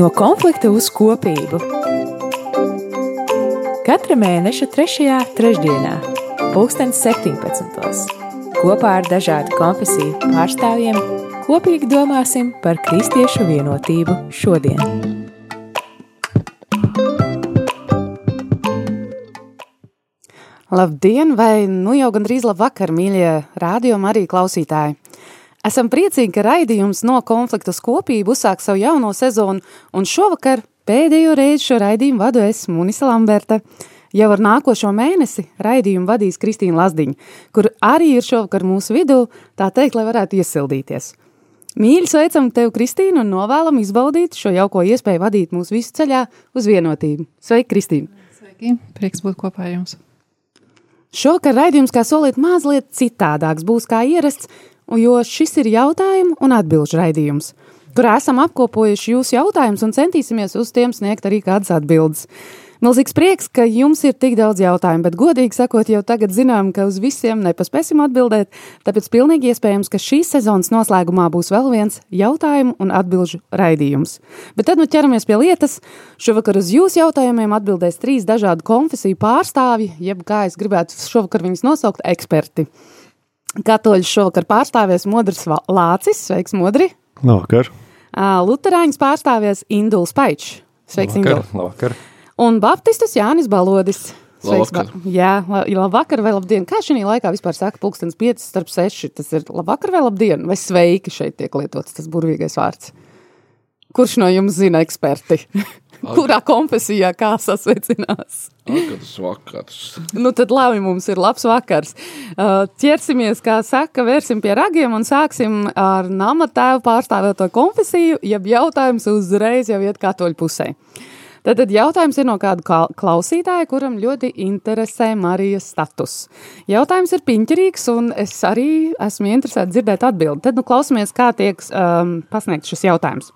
No konflikta uz kopību. Katra mēneša 3. trešdienā, 2017. kopā ar dažādu konfesiju pārstāvjiem kopīgi domāsim par kristiešu vienotību šodien. Labdien, vai nu jau gandrīz labvakar, mīļie rādījuma arī klausītāji! Esam priecīgi, ka raidījums no konflikta kopību uzsāk savu jauno sezonu, un šovakar pēdējo reizi šo raidījumu vadu es, Munisa Lamberta. Jau ar nākošo mēnesi raidījumu vadīs Kristīna Lazdiņa, kur arī ir šovakar mūsu vidū, tā teikt, lai varētu iesildīties. Mīļi sveicam tevi, Kristīna, un novēlam izbaudīt šo jauko iespēju vadīt mūsu visu ceļā uz vienotību. Sveiki, Kristīna! Sveiki! Prieks būt kopā ar jums! Šovakar raidījums, kā solīt, mazliet citādāks būs kā ierasts, jo šis ir jautājumu un atbilžu raidījums, kurā esam apkopojuši jūsu jautājumus un centīsimies uz tiem sniegt arī kādas atbildes. Milzīgs prieks, ka jums ir tik daudz jautājumu, bet godīgi sakot, jau tagad zinām, ka uz visiem nepaspēsim atbildēt, tāpēc pilnīgi iespējams, ka šīs sezonas noslēgumā būs vēl viens jautājumu un atbilžu raidījums. Bet tad nu ķeramies pie lietas. Šovakar uz jūsu jautājumiem atbildēs trīs dažādu konfesiju pārstāvji, jeb kā es gribētu šovakar viņus nosaukt, eksperti. Katoļus šovakar pārstāvēs Modris Lācis. Sveiks, Modri! Labvakar! Luterāņus pārstāvēs Induls Paičs. Sveiks. Indul! Labvakar! Un Baptistus Jānis Balodis. Sveiks, Labvakar. ba jā, la- labvakar vai labdien. Kā šī laikā vispār saka pulkstens 5 starp 6? Tas ir labvakar vai labdien? Vai sveiki šeit tiek lietots tas burvīgais vārds? Kurš no jums zina eksperti? Kurā konfesijā kā sasveicinās? Vakars, vakars. Nu, tad labi, mums ir labs vakars. Uh, ķersimies, kā saka, vērsim pie ragiem un sāksim ar nama tēvu pārstāvēto konfesiju, jeb jautājums uzreiz jau iet katoļu pusē. Tad, tad jautājums ir no kāda kla- klausītāja, kuram ļoti interesē Marijas status. Jautājums ir piņķerīgs, un es arī esmu interesēta dzirdēt atbildi. Tad nu klausamies, kā tiek um, pasniegts šis jautājums.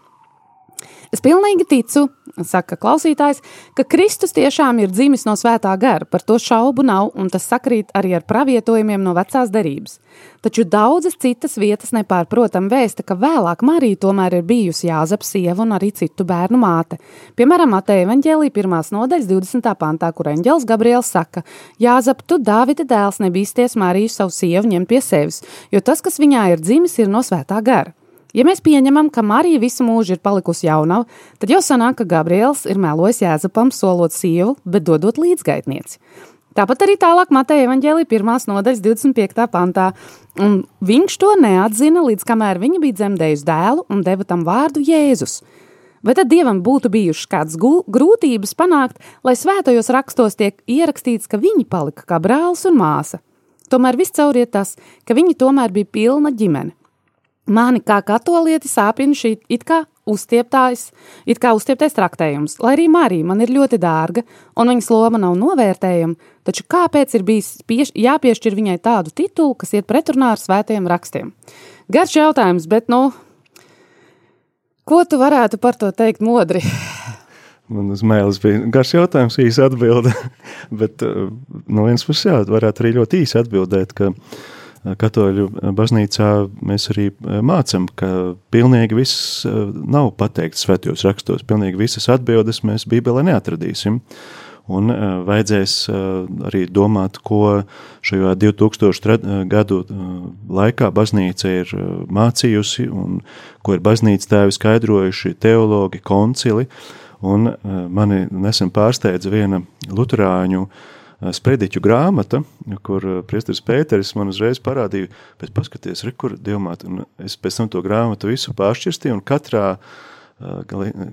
Es pilnīgi ticu, saka klausītājs, ka Kristus tiešām ir dzimis no svētā gara, par to šaubu nav, un tas sakrīt arī ar pravietojumiem no vecās derības. Taču daudzas citas vietas nepārprotam vēsta, ka vēlāk Marija tomēr ir bijusi Jāzeps sieva un arī citu bērnu māte. Piemēram, Mateja evaņģēlī pirmās nodaļas 20. pantā, kur eņģēlis Gabriels saka, Jāzep, tu Dāvida dēls nebīsties Mariju savu sievu ņemt pie sevis, jo tas, kas viņā ir dzimis, ir no svētā gara. Ja mēs pieņemam, ka Marija visu mūžu ir palikusi jaunava, tad jau sanāk, ka Gabriels ir melojis Jēzapam, solot sievu, bet dodot līdzgaitnieci. Tāpat arī tālāk Mateja evaņģēlī pirmās nodaļas 25. pantā, un viņš to neatzina, līdz kamēr viņa bija dzemdējusi dēlu un deva tam vārdu Jēzus. Vai tad Dievam būtu bijušas kādas grūtības panākt, lai svētajos rakstos tiek ierakstīts, ka viņi palika kā brālis un māsa? Tomēr viscaur ir tas, ka viņi tomēr bija pilna ģimene. Mani kā katolieti sāpina šī it kā uztieptājs, it kā uztieptais traktējums, lai arī Marija man ir ļoti dārga un viņas loma nav novērtējama, taču kāpēc ir bijis pieš, jāpiešķir viņai tādu titulu, kas iet pretrunā ar svētajiem rakstiem? Garš jautājums, bet nu, ko tu varētu par to teikt modri? Man uz mēles bija garš jautājums, īsa atbilde. Bet eh, no vienas puses, jā, varētu arī ļoti īsi atbildēt, ka eh, katoļu baznīcā mēs arī eh, mācam, ka pilnīgi viss eh, nav pateikts svētajos rakstos. Pilnīgi visas atbildes mēs Bībelē neatradīsim. Un uh, vajadzēs arī domāt, ko šajā 2000 trad- uh, gadu laikā baznīca ir mācījusi un ko ir baznīca tēvi skaidrojuši teologi, koncili. Un mani nesen pārsteidza viena luterāņu uh, sprediķu grāmata, kur uh, priesteris Pēteris man uzreiz parādīja, bet paskaties, re, kur dievmāt, un es pēc tam to grāmatu visu pāršķirstīju, un katrā Uh,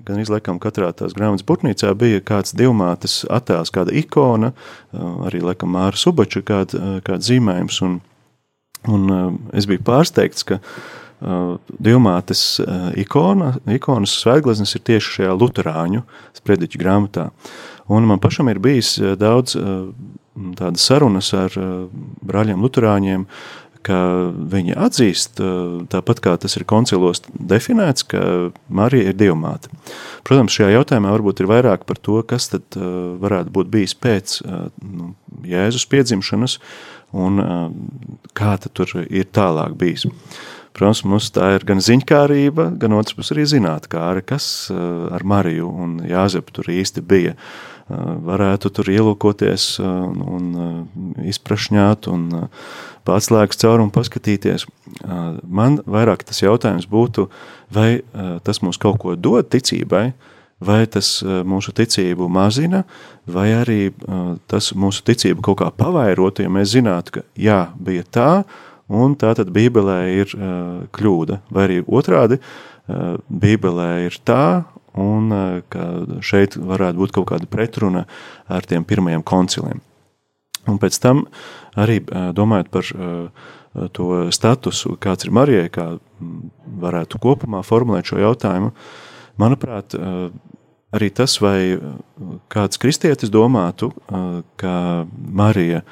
gan izliekam, katrā tās grāmatas putnīcā bija kāds divmātes attēls, kāda ikona, uh, arī laikam Māra Subača kāda, uh, kāda zīmējums, un, un uh, es biju pārsteigts, ka uh, divmātes uh, ikona, ikonas svētgleznes ir tieši šajā luterāņu sprediķu grāmatā. Un man pašam ir bijis uh, daudz uh, tādas sarunas ar uh, brāļiem luterāņiem, ka viņi atzīst, tāpat kā tas ir koncilos definēts, ka Marija ir dievmāte. Protams, šajā jautājumā varbūt ir vairāk par to, kas tad varētu būt bijis pēc nu, Jēzus piedzimšanas un kā tur ir tālāk bijis. Protams, mums tā ir gan ziņkārība, gan otrs puses arī zinātkāre, kas ar Mariju un Jāzepu tur īsti bija. Varētu tur ielūkoties un izprašņāt un pārslēgt cauri un paskatīties. Man vairāk tas jautājums būtu, vai tas mums kaut ko dod ticībai, vai tas mūsu ticību mazina, vai arī tas mūsu ticību kaut kā pavairotu, ja mēs zinātu, ka jā, bija tā, un tā tad Bībelē ir kļūda, vai arī otrādi, Bībelē ir tā, un ka šeit varētu būt kaut kāda pretruna ar tiem pirmajiem konciliem. Un pēc tam arī domājot par to statusu, kāds ir Marijai, kā varētu kopumā formulēt šo jautājumu, manuprāt, arī tas, vai kāds kristietis domātu, ka Marija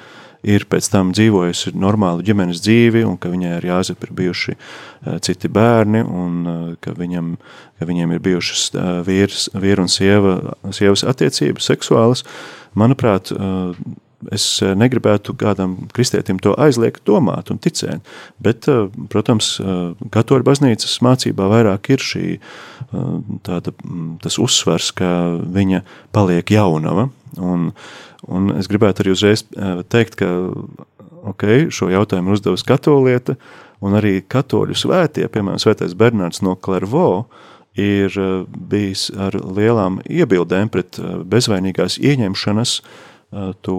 ir pēc tam dzīvojusi normālu ģimenes dzīvi, un ka viņai ar Jāzepu ir bijuši citi bērni, un ka, viņam, ka viņiem ir bijušas vīrs, vīru un sieva, sievas attiecības seksuālas, manuprāt, es eh, negribētu kādam kristietim to aizliegt domāt un ticēt, bet, eh, protams, eh, katoļu baznīcas mācībā vairāk ir šī tāda, mm, tas uzsvars, ka viņa paliek jaunava, un, un es gribētu arī uzreiz teikt, ka, ok, šo jautājumu ir uzdevusi katolieta, un arī katoļu svētie, piemēram, svētais Bernards no Klervo, ir bijis ar lielām iebildēm pret bezvainīgās ieņemšanas to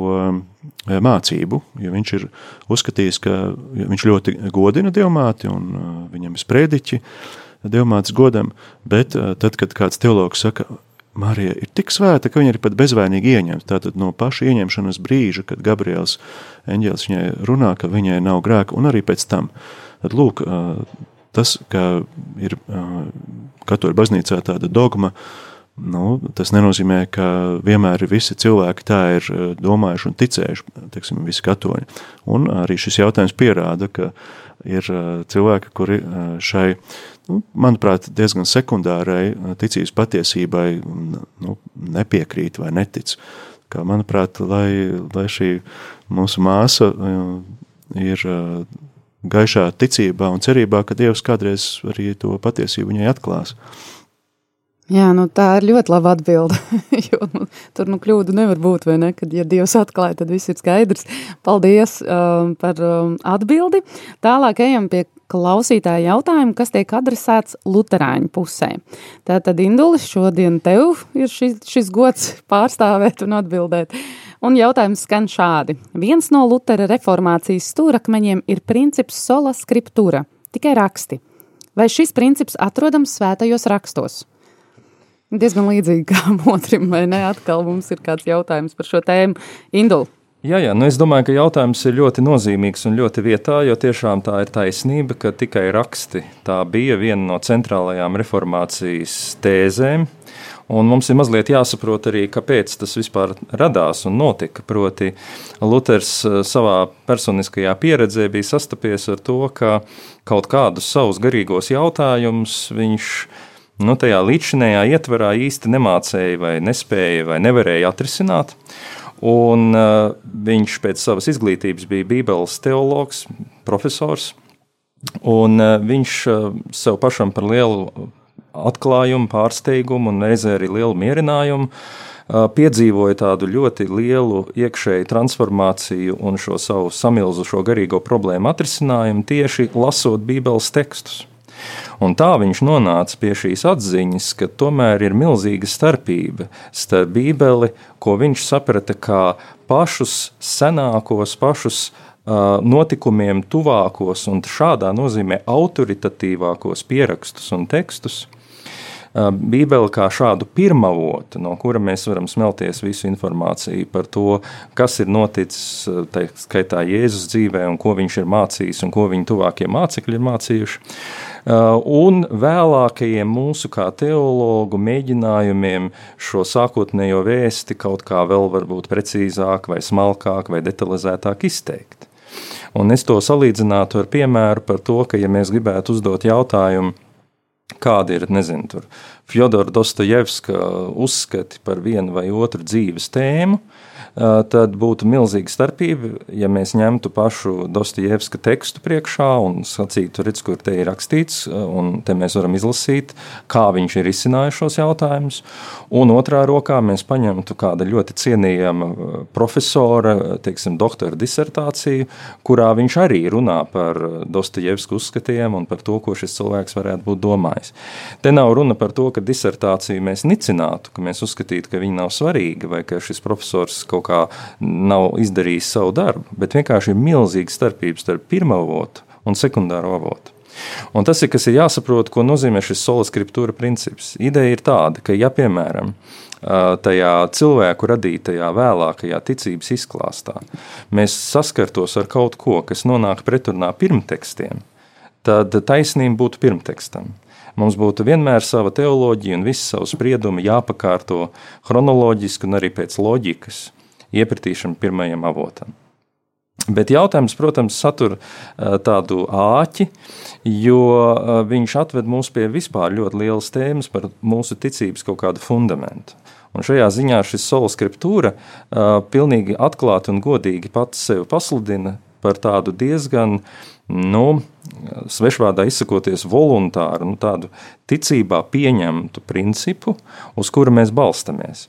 mācību, jo viņš ir uzskatījis, ka viņš ļoti godina dievmāti un viņam ir sprediķi dievmātes godam, bet tad, kad kāds teologs saka, Marija ir tik svēta, ka viņa ir pat bezvainīgi ieņemta. Tātad no paša ieņemšanas brīža, kad Gabriels eņģēlis viņai runā, ka viņai nav grēka, un arī pēc tam. Tad lūk, tas, ka ir katoļu baznīcā tāda dogma, Nu, tas nenozīmē, ka vienmēr visi cilvēki tā ir domājuši un ticējuši, teiksim, visi katoļi. Un arī šis jautājums pierāda, ka ir cilvēki, kuri šai, nu, manuprāt, diezgan sekundārai ticības patiesībai nu, nepiekrīt vai netic. Kā, manuprāt, lai, lai šī mūsu māsa ir gaišā ticībā un cerībā, ka Dievs kādreiz arī to patiesību viņai atklās. Jā, nu tā ir ļoti laba atbilde. jo nu, tur nu kļūdu nevar būt, vai ne? Kad ja Dievs atklāja, tad viss ir skaidrs. Paldies um, par um, atbildi. Tālāk ejam pie klausītāja jautājumu, kas tiek adresēts Lutāņu pusē. Tātad, Indulis, šodien tev ir šis, šis gods pārstāvēt un atbildēt. Un jautājums skan šādi. Viens no Lutera reformācijas stūrakmeņiem ir princips sola scriptura, tikai raksti. Vai šis princips atrodams svētajos rakstos? Diezgan līdzīgi kā otram, vai ne? Atkal mums ir kāds jautājums par šo tēmu. Indul. Jā, jā, nu es domāju, ka jautājums ir ļoti nozīmīgs un ļoti vietā, jo tiešām tā ir taisnība, ka tikai raksti tā bija viena no centrālajām reformācijas tēzēm. Un mums ir mazliet jāsaprot arī, kāpēc tas vispār radās un notika. Proti, Luters eh, savā personiskajā pieredzē bija sastapies ar to, ka kaut kādus savus garīgos jautājumus viņš nu, tajā līdzinējā ietvarā īsti nemācēja, vai nespēja, vai nevarēja atrisināt. Un, uh, viņš pēc savas izglītības bija Bībeles teologs, profesors. Un, uh, viņš uh, sev pašam par lielu atklājumu, pārsteigumu un reizē arī lielu mierinājumu uh, piedzīvoja tādu ļoti lielu iekšēju transformāciju un šo savu samilzušo garīgo problēmu atrisinājumu tieši lasot Bībeles tekstus. Un tā viņš nonāca pie šīs atziņas, ka tomēr ir milzīga starpība starp Bībeli, ko viņš saprata kā pašus senākos, pašus notikumiem tuvākos un šādā nozīmē autoritatīvākos pierakstus un tekstus. Bībeli kā šādu pirmavotu, no kura mēs varam smelties visu informāciju par to, kas ir noticis, tā skaitā Jēzus dzīvē, un ko viņš ir mācījis, un ko viņa tuvākie mācekļi ir mācījuši. Un vēlākajiem mūsu kā teologu mēģinājumiem šo sākotnējo vēsti kaut kā vēl varbūt precīzāk vai smalkāk vai detalizētāk izteikt. Un es to salīdzinātu ar piemēru par to, ka ja mēs gribētu uzdot jautājumu, kādi ir, nezinu, tur Fjodora Dostojevska uzskati par vienu vai otru dzīves tēmu, tad būtu milzīga starpība, ja mēs ņemtu pašu Dostojevska tekstu priekšā un sacītu, redz, kur te ir rakstīts, un te mēs varam izlasīt, kā viņš ir izcinājis šos jautājumus. Un otrā rokā mēs paņemtu kāda ļoti cienījama profesora, teiksim, doktora disertāciju, kurā viņš arī runā par Dostojevska uzskatiem un par to, ko šis cilvēks varētu būt domājis. Te nav runa par to, ka disertāciju mēs nicinātu, ka mēs uzskatītu, ka viņa nav svarīga vai ka šis profesors kaut kā nav izdarījis savu darbu, bet vienkārši ir milzīga starpība starp pirmo avotu un sekundāro avotu. Un tas ir, kas ir jāsaprot, ko nozīmē šis sola scriptūra princips. Ideja ir tāda, ka, ja piemēram, tajā cilvēku radītajā vēlākajā ticības izklāstā mēs saskartos ar kaut ko, kas nonāk pretrunā pirmtekstiem, tad taisnība būtu pirmtekstam. Mums būtu vienmēr sava teoloģija un visi savu spriedumu jāpakārto chronoloģiski un arī pēc loģikas iepratīšana pirmajam avotam. Bet jautājums, protams, satur tādu āķi, jo viņš atved mūs pie vispār ļoti lielas tēmas par mūsu ticības kaut kādu fundamentu. Un šajā ziņā šis sola skriptūra pilnīgi atklāti un godīgi pats sevi pasludina par tādu diezgan nu, svešvārdā izsakoties, voluntāru, nu, tādu ticībā pieņemtu principu, uz kura mēs balstamies.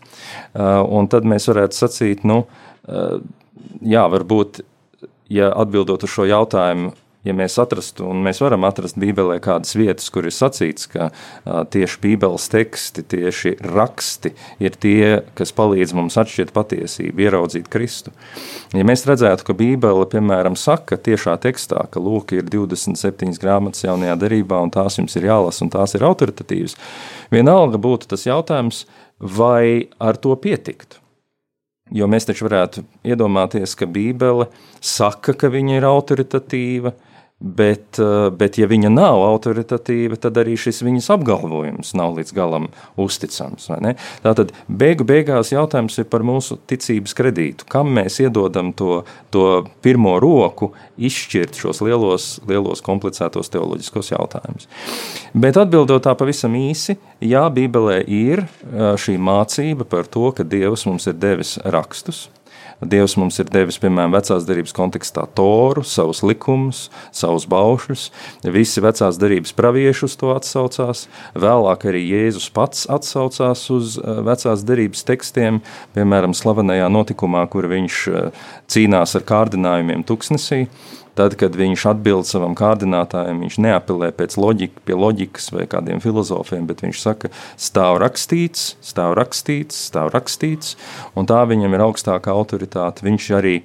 Uh, un tad mēs varētu sacīt, nu, uh, jā, varbūt, ja atbildot uz šo jautājumu, ja mēs atrastu, un mēs varam atrast Bībelē kādas vietas, kur ir sacīts, ka tieši Bībeles teksti, tieši raksti ir tie, kas palīdz mums atšķirt patiesību, ieraudzīt Kristu. Ja mēs redzētu, ka Bībele, piemēram, saka tiešā tekstā, ka lūk ir 27 grāmatas jaunajā darībā, un tās jums ir jālasa, un tās ir autoritatīvas, vienalga būtu tas jautājums, vai ar to pietiktu. Jo mēs taču varētu iedomāties, ka Bībele saka, ka viņa ir autoritatīva, uh, Bet, eh, bet, ja viņa nav autoritatīva, tad arī šis viņas apgalvojums nav līdz galam uzticams. Tātad beigu beigās jautājums ir par mūsu ticības kredītu. Kam mēs iedodam to, to pirmo roku izšķirt šos lielos, lielos komplicētos teoloģiskos jautājumus? Bet atbildot tā pavisam īsi, jā, Bībelē ir eh, šī mācība par to, ka Dievs mums ir devis rakstus Dievs mums ir devis, piemēram, vecās derības kontekstā toru, savus likumus, savus baušļus. Visi vecās derības pravieši uz to atsaucās. Vēlāk arī Jēzus pats atsaucās uz eh, vecās derības tekstiem, piemēram, slavenajā notikumā, kur viņš eh, cīnās ar kārdinājumiem tuksnesī. Tad, kad viņš atbild savam kārdinātājam, viņš neapelē pēc loģika, pie loģikas vai kādiem filozofiem, bet viņš saka, stāv rakstīts, stāv rakstīts, stāv rakstīts, un tā viņam ir augstākā autoritāte. Viņš arī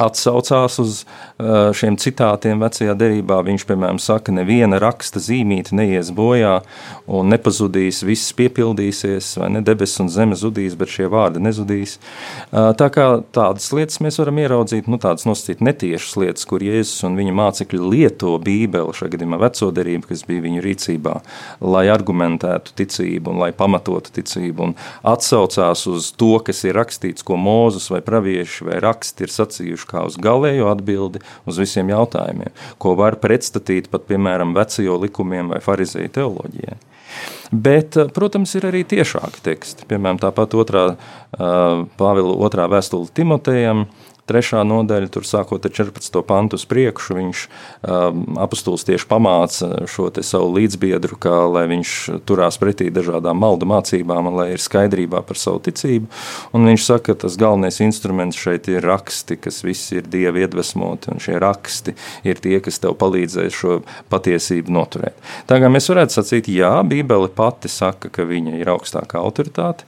atsaucās uz uh, šiem citātiem vecajā derībā. Viņš, piemēram, saka, neviena raksta zīmīte neies bojā un nepazudīs, viss piepildīsies, vai ne debesis un zeme zudīs, bet šie vārdi nezudīs. Uh, tā kā tādas lietas mēs varam ieraudzīt, nu tādas nosacīt netiešas lietas, kur Jēzus un viņa mācekļi lieto bībeli, šajā gadījumā veco derību, kas bija viņu rīcībā, lai argumentētu ticību un lai pamatotu ticību un atsaucās uz to, kas ir rakstīts, ko Mūzus vai pravieši vai raksti ir sacījuši kā uz galējo atbildi uz visiem jautājumiem, ko var pretstatīt pat, piemēram, vecajo likumiem vai farizēju teoloģijai. Bet, eh, protams, ir arī tiešāki teksti. Piemēram, tāpat otrā eh, Pāvila otrā vēstule Timotejam, Trešā nodaļa, tur sākot ar 14. pantu uz priekšu, viņš um, apustulis tieši pamāca šo savu līdzbiedru, kā lai viņš turās pretī dažādām maldu mācībām lai ir skaidrībā par savu ticību. Un viņš saka, ka tas galvenais instruments šeit ir raksti, kas visi ir dievi iedvesmoti, un šie raksti ir tie, kas tev palīdzēs šo patiesību noturēt. Kā mēs varētu sacīt, jā, Bībele pati saka, ka viņa ir augstākā autoritāte.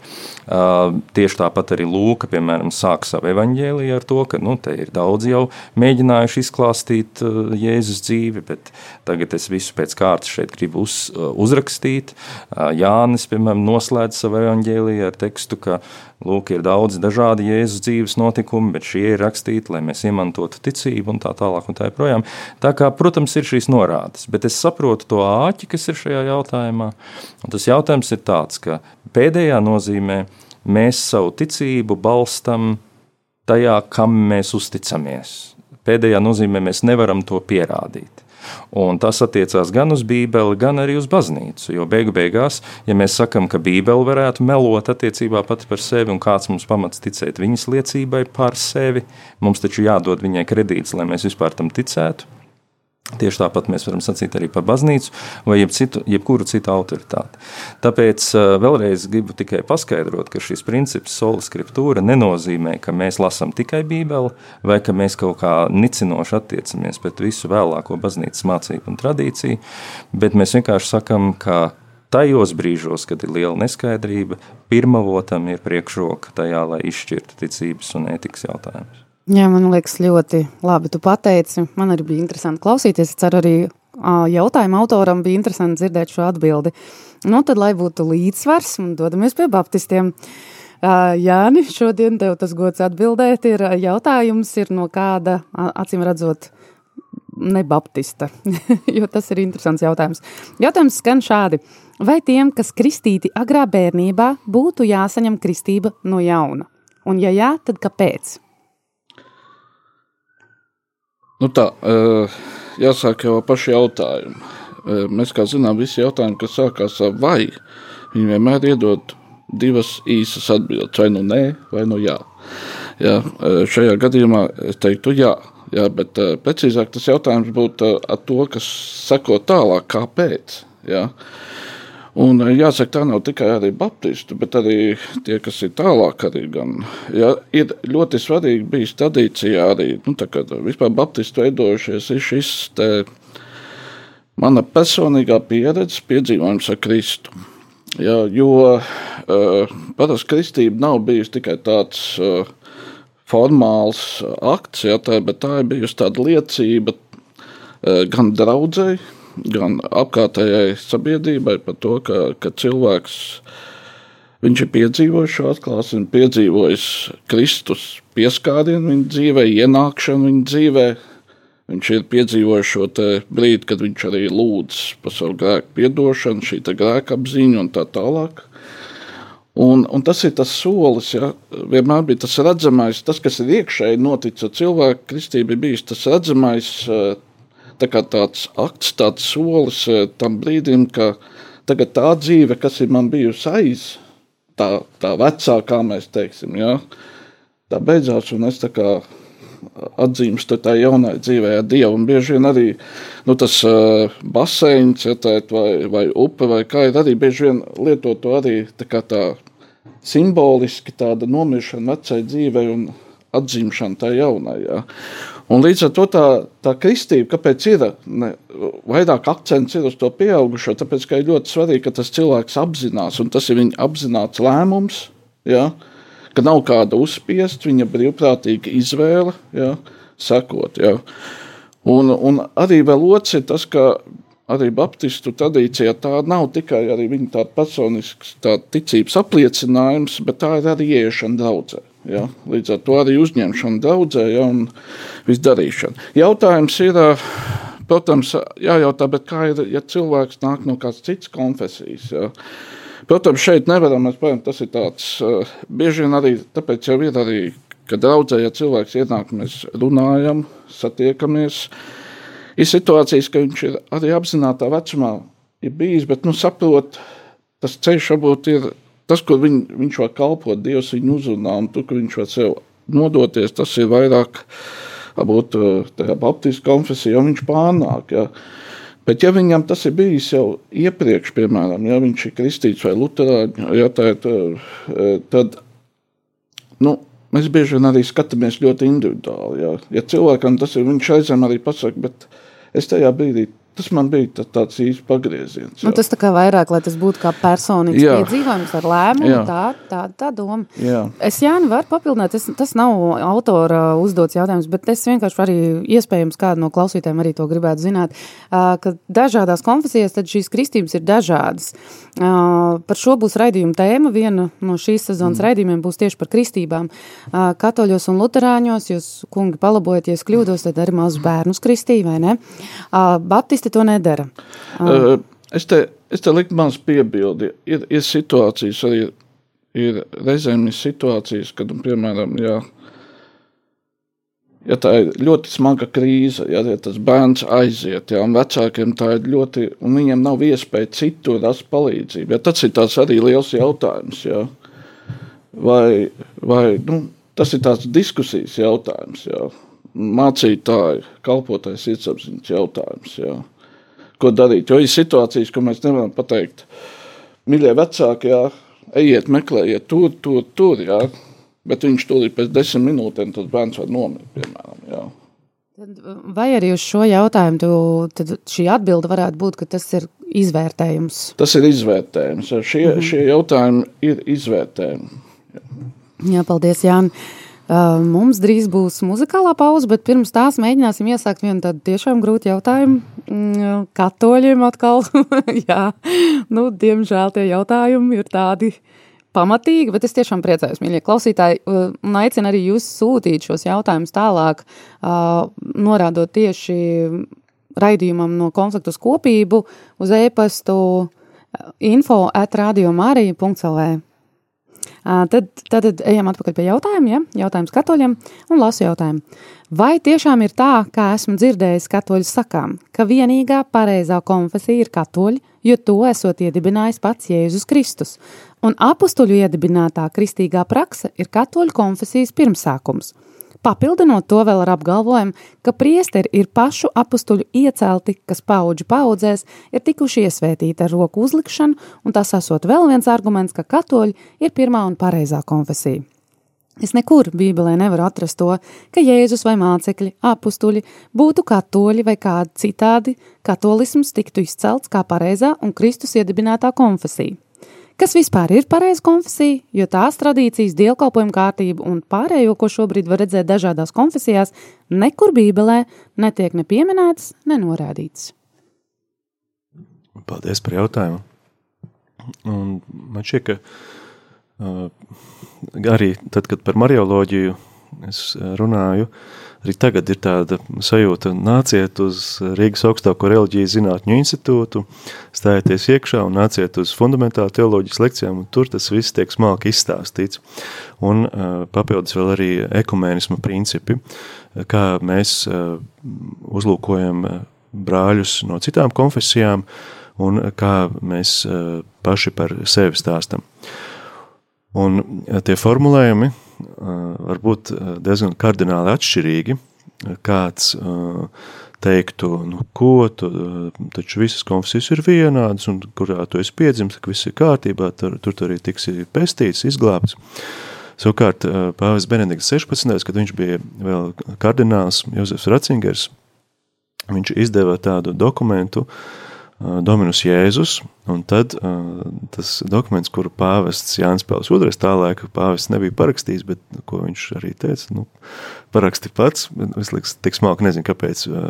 Uh, tieši tāpat arī Lūka, piemēram, sāk savu evaņģēliju ar to, ka nu, te ir daudz jau mēģinājuši izklāstīt uh, Jēzus dzīvi, bet tagad es visu pēc kārtas šeit gribu uz, uh, uzrakstīt. Uh, Jānis, piemēram, noslēdz savu evaņģēliju ar tekstu, ka lūk, ir daudz dažādi Jēzus dzīves notikumi, bet šie ir rakstīti, lai mēs iemantotu ticību un tā tālāk un tā joprojām. Tā kā, protams, ir šīs norādes, bet es saprotu to āķi, kas ir šajā jautājumā. Un tas jautājums ir tāds, ka pēdējā nozīmē mēs savu ticību balstam tajā, kam mēs uzticamies. Pēdējā nozīmē mēs nevaram to pierādīt. Un tas attiecās gan uz Bībeli, gan arī uz baznīcu. Jo beigu beigās, ja mēs sakām, ka Bībele varētu melot attiecībā pati par sevi, un kāds mums pamats ticēt viņas liecībai par sevi, mums taču jādod viņai kredīts, lai mēs vispār tam ticētu. Tieši tāpat mēs varam sacīt arī par baznīcu vai jeb citu, jebkuru citu autoritāti. Tāpēc vēlreiz gribu tikai paskaidrot, ka šis princips sola scriptūra nenozīmē, ka mēs lasām tikai Bībeli vai ka mēs kaut kā nicinoši attiecamies pret visu vēlāko baznīcas mācību un tradīciju, bet mēs vienkārši sakam, ka tajos brīžos, kad ir liela neskaidrība, pirmavotam ir priekšroka tajā, lai izšķirtu ticības un ētikas jautājumus. Jā, man liekas, ļoti labi. Tu pateici, man arī bija interesanti klausīties. Es ceru, arī jautājumu autoram bija interesanti dzirdēt šo atbildi. Nu, tad, lai būtu līdzsvars, dodamies pie baptistiem. Jāni, šodien tev tas gods atbildēt. Ir jautājums ir no kāda, acīm redzot, nebaptista, jo tas ir interesants jautājums. Jautājums skan šādi. Vai tiem, kas kristīti agrā bērnībā, būtu jāsaņem kristība no jauna? Un ja jā, tad kāpēc? Nu tā, jāsāk jau paši jautājumi. Mēs, kā zinām, visi jautājumi, kas sākās ar vai, viņi vienmēr iedod divas īsas atbildes, vai nu nē, vai nu jā. jā šajā gadījumā es teiktu jā, jā bet precīzāk tas jautājums būtu ar to, kas seko tālāk, kāpēc. Jā. Un eh, jāsaka, tā nav tikai arī baptistu, bet arī tie, kas ir tālāk. Arī gan, ja, ir ļoti svarīgi bijis tradīcijā arī, nu, kā vispār baptistu veidojušies, ir šis te mana personīgā pieredze, piedzīvojums ar Kristu. Ja, jo uh, parasti kristība nav bijusi tikai tāds uh, formāls akts, ja, tā, bet tā ir bijusi tāda liecība gan draudzēji, gan apkārtējai sabiedrībai par to, ka, ka cilvēks viņš ir piedzīvojis šo atklāsmi, piedzīvojis Kristus pieskārienu viņa dzīvē, ienākšanu viņa dzīvē. Viņš ir piedzīvojis šo brīdi, kad viņš arī lūdz par savu grēku piedošanu, šī grēka apziņa un tā tālāk. Un, un tas ir tas solis, ja vienmēr bija tas redzamais, tas, kas ir iekšēji noticis ar cilvēku. Kristība ir bijis tas redzamais, tā tāds akts, tāds solis eh, tam brīdim, ka tagad tā dzīve, kas ir man bijusi aiz, tā, tā vecā, kā mēs teiksim, ja, tā beidzās, un es tā kā atzīmstu tā jaunai dzīvē ar Dievu. Un bieži vien arī nu, tas uh, baseins, ja, tēt, vai, vai upe, vai kā ir arī bieži vien lieto to arī tā kā tā simboliski tāda nomiršana vecai dzīvei un atzīmšana tā jaunai. Ja. Un līdz ar to tā, tā kristība, kāpēc ir ne, vairāk akcents ir uz to pieaugušo, tāpēc, ka ir ļoti svarīgi, ka tas cilvēks apzinās, un tas ir viņa apzināts lēmums, ja, ka nav kāda uzspiest, viņa brīvprātīga izvēle, ja, sekot. Ja. Un, un arī vēl otrs ir tas, ka arī baptistu tradīcijā tā nav tikai viņa personisks tā ticības apliecinājums, bet tā ir arī ieiešana draudzē. Ja? Līdz ar to arī uzņemšana daudzē ja? un viss darīšana. Jautājums ir, protams, jājautā, kā ir, ja cilvēks nāk no kādas citas konfesijas. Ja? Protams, šeit nevaram, mēs, protams, tas ir tāds, bieži vien arī tāpēc jau ir arī, kad daudzē, ja cilvēks ienāk, mēs runājam, satiekamies, ir situācijas, ka viņš ir arī apzinātā vecumā ir bijis, bet, nu, saprot, tas ceļš varbūt ir tas, kur viņ, viņš var kalpot, Dievs viņu uzrunā, un tur, kur viņš var sev nodoties, tas ir vairāk, varbūt uh, tajā baptistu konfesijā, viņš pārnāk. Ja. Bet, ja viņam tas ir bijis jau iepriekš, piemēram, ja viņš ir kristīts vai luterāņš, ja, tad, uh, tad nu, mēs bieži vien arī skatāmies ļoti individuāli. Ja, ja cilvēkam tas ir, viņš aizem arī pasaka, bet es tajā brīdī Tas man bija tā, tāds īsts pagrieziens. Nu, tas tā kā vairāk, lai tas būtu kā personīgs jā. piedzīvojums ar lēmumu, jā. tā, tā, tā doma. Jā. Es, Jāni, varu papildināt, tas, tas nav autora uzdots jautājums, bet es vienkārši arī iespējams kādu no klausītājiem arī to gribētu zināt, ka dažādās konfesijās tad šīs kristības ir dažādas. Par šo būs raidījuma tēma. Viena no šīs sezonas mm. raidījumiem būs tieši par kristībām. Katoļos un luterāņos, jūs, kungi, palabojiet, ja es kļūdos, tad arī mazus bērnus kristīja, vai ne? Baptisti īsti to nedara. Uh, es te, es te liku mans piebildi. Ir, ir situācijas arī, ir reizēm ir situācijas, kad, piemēram, jā, ja tā ir ļoti smaga krīze, ja, ja tas bērns aiziet, ja, un vecākiem tā ir ļoti, un viņiem nav iespēja citur rast palīdzību. Ja, tas ir tāds arī liels jautājums. Ja. Vai, vai, nu, tas ir tāds diskusijas jautājums, ja. mācītāji, kalpotais sirdsapziņas jautājums. Ja. Ko darīt? Jo ir situācijas, ko mēs nevaram pateikt. Mīļie vecāki, jā, ejiet, meklējiet tur, tur, tur. Jā bet viņš tūlīt pēc desmit minūtēm tas bērns var nomirt, piemēram. Jā. Vai arī uz šo jautājumu tu, šī atbilde varētu būt, ka tas ir izvērtējums? Tas ir izvērtējums. Šie, mm -hmm. šie jautājumi ir izvērtējumi. Jā, Jā paldies, Jāni. Uh, mums drīz būs muzikālā pauze, bet pirms tās mēģināsim iesākt vienu tādu tiešām grūtu jautājumu. Mm, katoļiem atkal, jā, nu, diemžēl tie jautājumi ir tādi pamatīgi, bet es tiešām priecājos, mīļie klausītāji, un aicinu arī jūs sūtīt šos jautājumus tālāk, norādot tieši raidījumam no konfliktu uz kopību uz e-pastu info at radiomārija.lv. Tad, tad ejam atpakaļ pie jautājumiem, ja? jautājums katoļiem un lasu jautājumu. Vai tiešām ir tā, kā esmu dzirdējis katoļu sakām, ka vienīgā pareizā konfesija ir katoļi, jo to esot iedibinājis pats Jēzus Kristus, un apustuļu iedibinātā kristīgā prakse ir katoļu konfesijas pirmsākums. Papildinot to vēl ar apgalvojumu, ka priesteri ir pašu apustuļu iecelti, kas paudžu paudzēs ir tikuši iesvētīti ar roku uzlikšanu, un tas esot vēl viens arguments, ka katoļi ir pirmā un pareizā konfesija. Es nekur Bībelē nevaru atrast to, ka Jēzus vai mācekļi, apstuļi būtu katoļi vai kādi citādi, katolisms tiktu izcelts kā pareizā un Kristus iedibinātā konfesija. Kas vispār ir pareiza konfesija, jo tās tradīcijas, dievkalpojuma kārtība un pārējo, ko šobrīd var redzēt dažādās konfesijās, nekur Bībelē netiek ne pieminētas, ne norādītas. Paldies par jautājumu. Un man šķiet, ka uh, arī tad, kad par marioloģiju es runāju, uh, Arī tagad ir tāda sajūta, nāciet uz Rīgas augstāko reliģiju zinātņu institūtu, stājieties iekšā un nāciet uz fundamentālu teoloģijas lekcijām, un tur tas viss tiek smalki izstāstīts. Un papildus vēl arī ekumēnisma principi, kā mēs uzlūkojam brāļus no citām konfesijām un kā mēs paši par sevi stāstam. Un tie formulējumi, var būt diezgan kardināli atšķirīgi. Kāds teiktu, nu, ko tu, taču visas konfesijas ir vienādas, un kurā tu esi piedzimis, ka viss ir kārtībā, tur, tur tu arī tiksi pestīts, izglābts. Savukārt Pāvis Benedikts 16. kad viņš bija vēl kardināls Jozefs Ratzingers, viņš izdeva tādu dokumentu, uh, Dominus Jēzus, un tad uh, tas dokuments, kuru pāvests Jānis Pēls II tā laika pāvests nebija parakstījis, bet ko viņš arī teica, nu, paraksti pats, es liekas, tik smalki nezinu, kāpēc uh,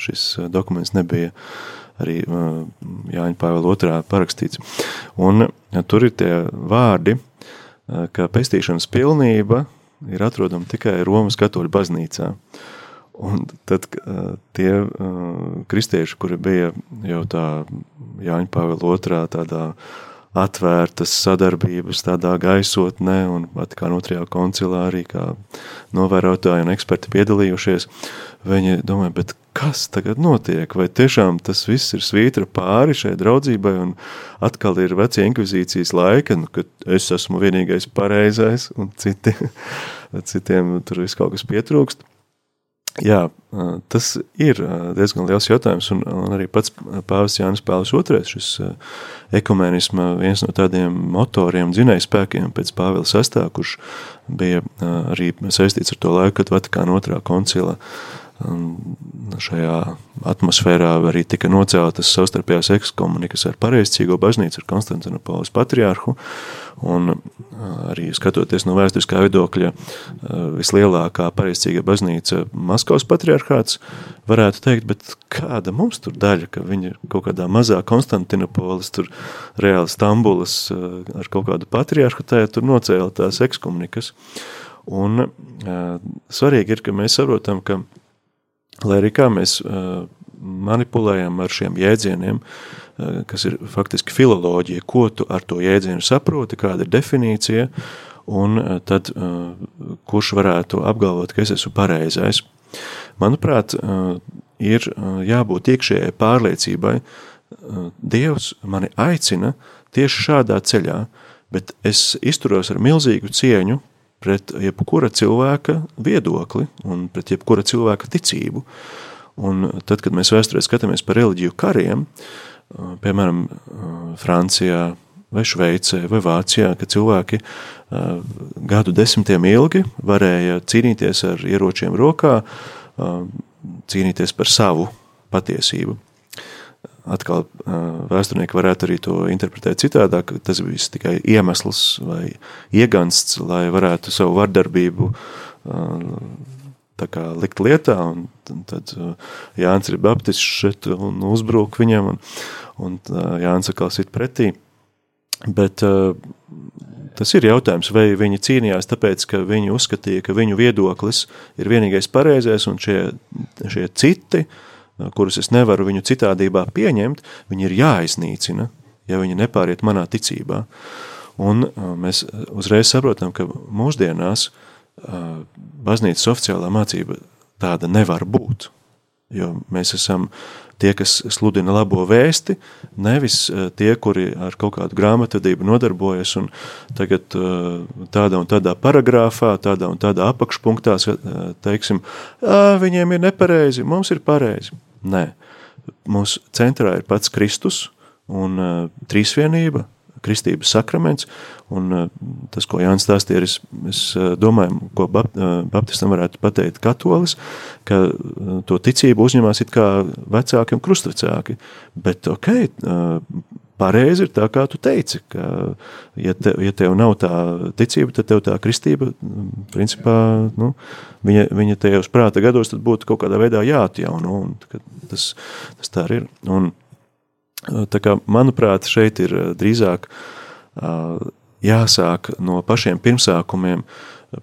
šis dokuments nebija arī uh, Jāņa Pāvela II parakstīts. Un ja, tur ir tie vārdi, uh, ka pestīšanas pilnība ir atrodama tikai Romas katoļu baznīcā. Uh, Un tad uh, tie uh, kristieši, kuri bija jau tā Jāņa Pāvila otrā tādā atvērtas sadarbības tādā gaisotnē un Vatikāna otrajā koncilā arī kā novērotāji un eksperti piedalījušies, viņi domāja, bet kas tagad notiek? Vai tiešām tas viss ir svītra pāri šai draudzībai un atkal ir vecie inkvizīcijas laika, nu, kad es esmu vienīgais pareizais un citi, citiem tur viss kaut kas pietrūkst. Jā, tas ir diezgan liels jautājums, un, un arī pats Pāvils Jānis Pāvils II, šis ekumēnisma viens no tādiem motoriem, dzinējspēkiem pēc Pāvila VI, kurš bija arī saistīts ar to laiku, kad Vatikāna otrā koncila šajā atmosfērā arī tika noceltas savstarpējās ekskomunikas ar pareizcīgo baznīcu, ar Konstantinopolis patriārhu, un arī skatoties no vēsturiskā viedokļa, vislielākā pareizcīga baznīca Maskavas patriārhāts, varētu teikt, bet kāda mums tur daļa, ka viņi ir kaut kādā mazā Konstantinopolis, tur reāli Stambulas ar kaut kādu patriārhu, tā tur nocēla tās ekskomunikas. Un svarīgi ir, ka mēs saprotam, ka Lai arī kā mēs manipulējam ar šiem jēdzieniem, kas ir faktiski filoloģija, ko tu ar to jēdzienu saproti, kāda ir definīcija, un tad kurš varētu apgalvot, ka es esmu pareizais. Manuprāt, ir jābūt iekšējai pārliecībai. Dievs mani aicina tieši šādā ceļā, bet es izturos ar milzīgu cieņu pret jebkura cilvēka viedokli un pret jebkura cilvēka ticību. Un tad, kad mēs vēsturē skatāmies par reliģiju kariem, piemēram, Francijā, vai Šveicē, vai Vācijā, ka cilvēki uh, gadu desmitiem ilgi varēja cīnīties ar ieročiem rokā, uh, cīnīties par savu patiesību. Atkal uh, vēsturnieki varētu arī to interpretēt citādāk, ka tas bija tikai iemesls vai iegansts, lai varētu savu vardarbību kā, likt lietā, un tad Jānis ir baptists šeit un uzbruk viņam, un, un Jānis atkal sit pretī. Bet uh, tas ir jautājums, vai viņi cīnījās tāpēc, ka viņi uzskatīja, ka viņu viedoklis ir vienīgais pareizais, un šie, šie citi, kurus es nevaru viņu citādībā pieņemt, viņi ir jāiznīcina, ja viņi nepāriet manā ticībā. Un uh, mēs uzreiz saprotam, ka mūsdienās uh, baznīcas oficiālā mācība tāda nevar būt, jo mēs esam tie, kas sludina labo vēsti, nevis tie, kuri ar kaut kādu grāmatvedību nodarbojas un tagad tādā un tādā paragrāfā, tādā un tādā apakšpunktā, teiksim, viņiem ir nepareizi, mums ir pareizi. Nē, mūsu centrā ir pats Kristus un trīsvienība, kristības sakraments, un uh, tas, ko Jānis stāstīja, es, es uh, domāju, ko uh, baptistam varētu pateikt katolis, ka to ticību uzņemās it kā vecāki un krustvecāki, bet ok, pareizi ir tā, kā tu teici, ka ja, te, ja tev nav tā ticība, tad tev tā kristība, principā, nu, viņa, viņa tajos prāta gados tad būtu kaut kādā veidā jāatjauno, un tas, tas tā ir. Un, Tā kā, manuprāt, šeit ir drīzāk jāsāk no pašiem pirmsākumiem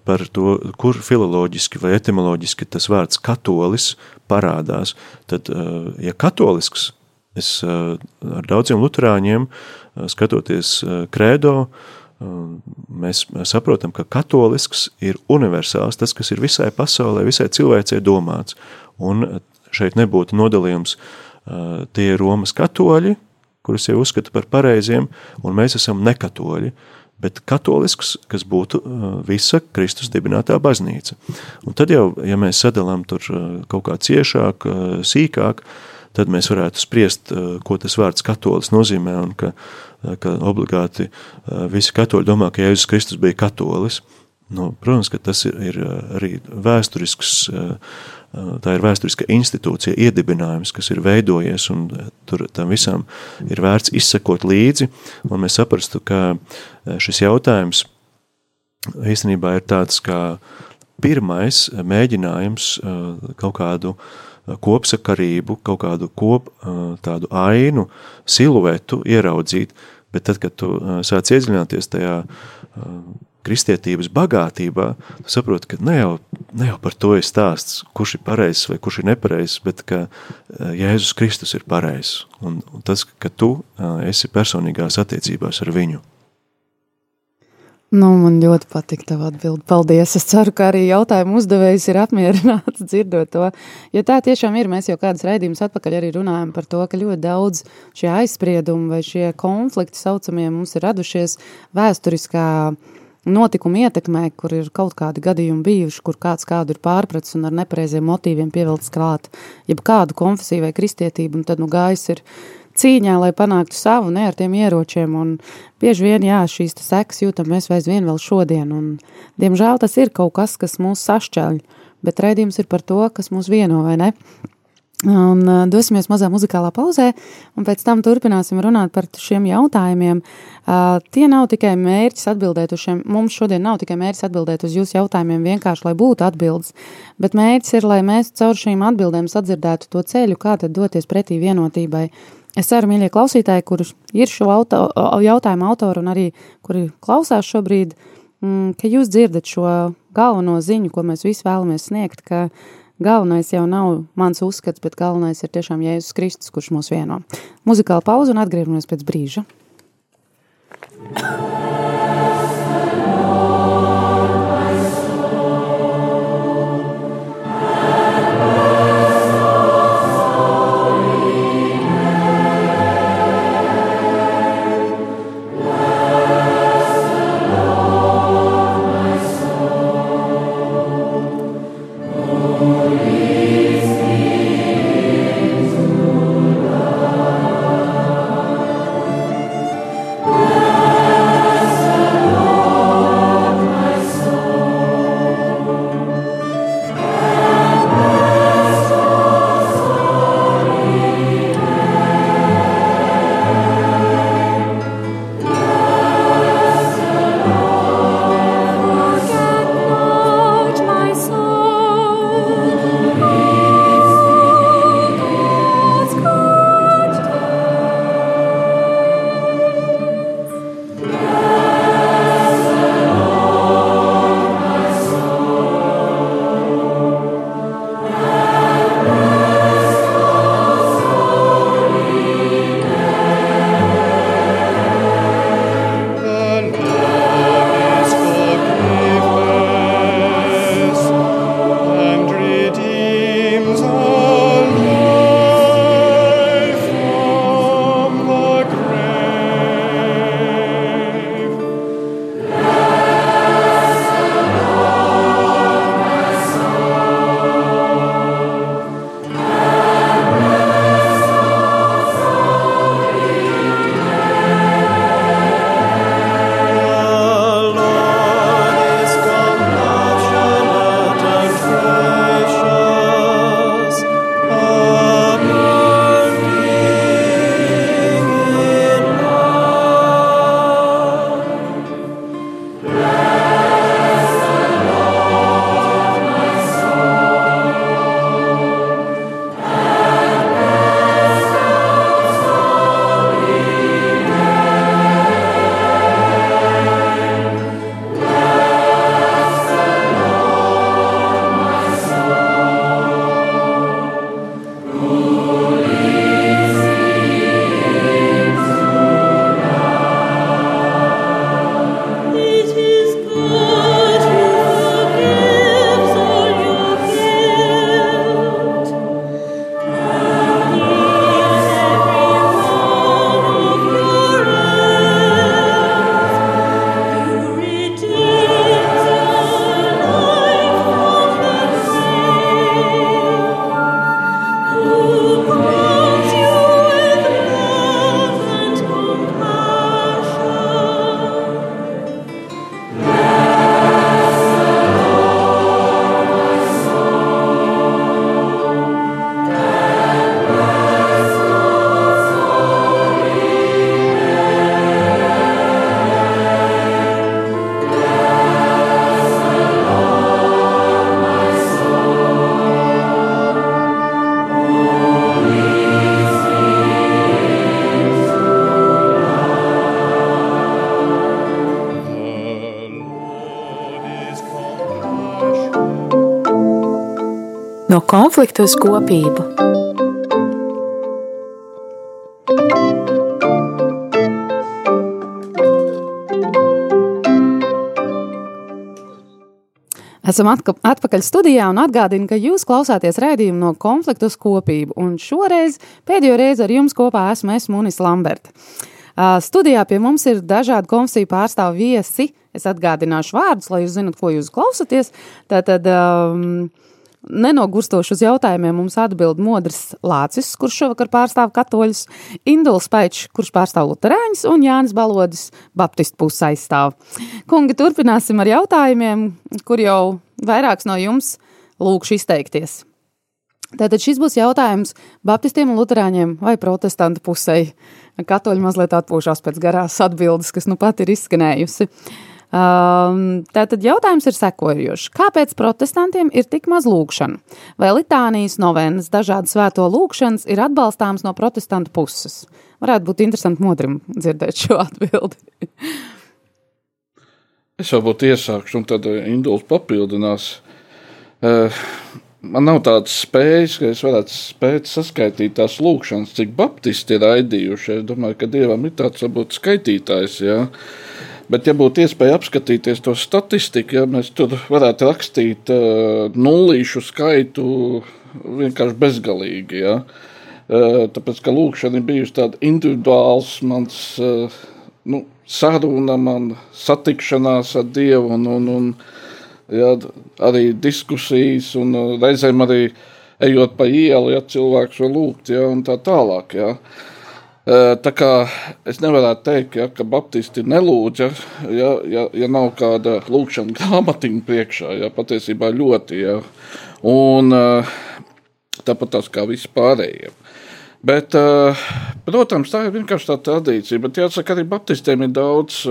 par to, kur filoloģiski vai etimoloģiski tas vārds katolis parādās. Tad, ja katolisks, es ar daudziem luterāņiem, skatoties krēdo, mēs saprotam, ka katolisks ir universāls, tas, kas ir visai pasaulē, visai cilvēcei domāts. Un šeit nebūtu nodalījums tie ir Romas katoļi, kurus jau uzskata par pareiziem, un mēs esam nekatoļi, bet katolisks, kas būtu visa Kristus dibinātā baznīca. Un tad jau, ja mēs sadalām tur kaut kā ciešāk, sīkāk, tad mēs varētu spriest, ko tas vārds katolis nozīmē, un ka, ka obligāti visi katoļi domā, ka Jēzus Kristus bija katolis. Nu, protams, ka tas ir, ir arī vēsturisks uh, tā ir vēsturiska institūcija, iedibinājums, kas ir veidojies, un tur tam visam ir vērts izsekot līdzi, un mēs saprastu, ka šis jautājums īstenībā ir tāds kā pirmais mēģinājums kaut kādu kopsakarību, kaut kādu kop, tādu ainu, siluetu ieraudzīt, bet tad, kad tu sāc iedziļināties tajā kristietības bagātībā, tu saproti, ka ne jau, ne jau par to ir stāsts, kurš ir pareizs vai kurš ir nepareizs, bet ka Jēzus Kristus ir pareizs. Un, un tas, ka tu esi personīgās attiecībās ar viņu. Nu, man ļoti patīk tava atbilde. Paldies. Es ceru, ka arī jautājumu uzdevējs ir apmierināts dzirdot to. Jo tā tiešām ir. Mēs jau kādas raidījumus atpakaļ arī runājam par to, ka ļoti daudz šie aizspriedumi vai šie konflikti saucamie mums ir radušies vēsturiskā notikumu ietekmē, kur ir kaut kādi gadījumi bijuši, kur kāds kādu ir pārpratis un ar nepareiziem motīviem pievilcis klāt, jeb kādu konfesiju vai kristietību, un tad nu gājis ir cīņā, lai panāktu savu, ne ar tiem ieročiem, un bieži vien, jā, šīs sekas jūtam mēs vairs vien vēl šodien, un diemžēl tas ir kaut kas, kas mūs sašķeļ, bet raidījums ir par to, kas mūs vieno, vai ne? Un uh, dosimies mazā muzikālā pauzē, un pēc tam turpināsim runāt par šiem jautājumiem. Uh, tie nav tikai mērķis atbildēt uz šiem, mums šodien nav tikai mērķis atbildēt uz jūsu jautājumiem vienkārši, lai būtu atbildes, bet mērķis ir, lai mēs caur šīm atbildēm sadzirdētu to ceļu, kā tad doties pretī vienotībai. Es ceru, mīļie klausītāji, kurš ir šo auto, jautājumu autori un arī kuri klausās šobrīd, mm, ka jūs dzirdat šo galveno ziņu, ko mēs visi vēlamies sniegt, ka Galvenais jau nav mans uzskats, bet galvenais ir tiešām Jēzus Kristus, kurš mūs vieno. Muzikāla pauze un atgriežamies pēc brīža. No konflikta uz kopību. Esam atpakaļ studijā un atgādinu, ka jūs klausāties raidījumu no konflikta uz kopību. Un šoreiz pēdējo reizi ar jums kopā esmu es Munis Lamberta. Uh, Studijā pie mums ir dažādi konfesiju pārstāvju viesi. Es atgādināšu vārdus, lai jūs zinat, ko jūs klausāties. Tātad um, nenogurstoši uz jautājumiem mums atbild Modris Lācis, kurš šovakar pārstāv katoļus, Induls Paičs, kurš pārstāv luterāņus, un Jānis Balodis, baptistu puses aizstāv. Kungi, turpināsim ar jautājumiem, kur jau vairāks no jums lūkšu izteikties. Tātad šis būs jautājums Baptistiem un Lutāņiem vai protestantu pusē. Katoļi mazliet atpūšās pēc garās atbildes, kas nu pat ir izskanējusi. Um, tātad jautājums ir sekojošs. Kāpēc protestantiem ir tik maz lūkšanu? Vai litānijas novēnas, dažādas svēto lūkšanas ir atbalstāmas no protestantu puses? Varētu būt interesanti modrim dzirdēt šo atbildi. Es varbūt iesākšu, un tad Induls papildinās. Eh, Man nav tādas spējas, ka es varētu spēt saskaitīt tās lūkšanas, cik baptisti ir raidījuši. Es domāju, ka dievam ir tāds varbūt skaitītājs. Jā. Bet, ja būtu iespēja apskatīties to statistiku, ja mēs tur varētu rakstīt uh, nullīšu skaitu vienkārši bezgalīgi. Ja? Uh, tāpēc, ka lūkšana ir bijusi tāda individuāls mans uh, nu, saruna, man satikšanās ar Dievu un, un, un jā, arī diskusijas, un reizēm arī ejot pa ielu, ja cilvēks var lūgt, ja, un tā tālāk. Ja. Uh, Tā kā es nevaru teikt, ja, ka Baptisti nelūdz, ja, ja, ja, ja nav kāda lūkšana grāmatiņa priekšā. Ja, patiesībā ļoti. Ja. Un tāpat tās kā visi pārējie. Bet, protams, tā ir vienkārši tā tradīcija. Bet jāsaka, arī Baptistiem ir daudz,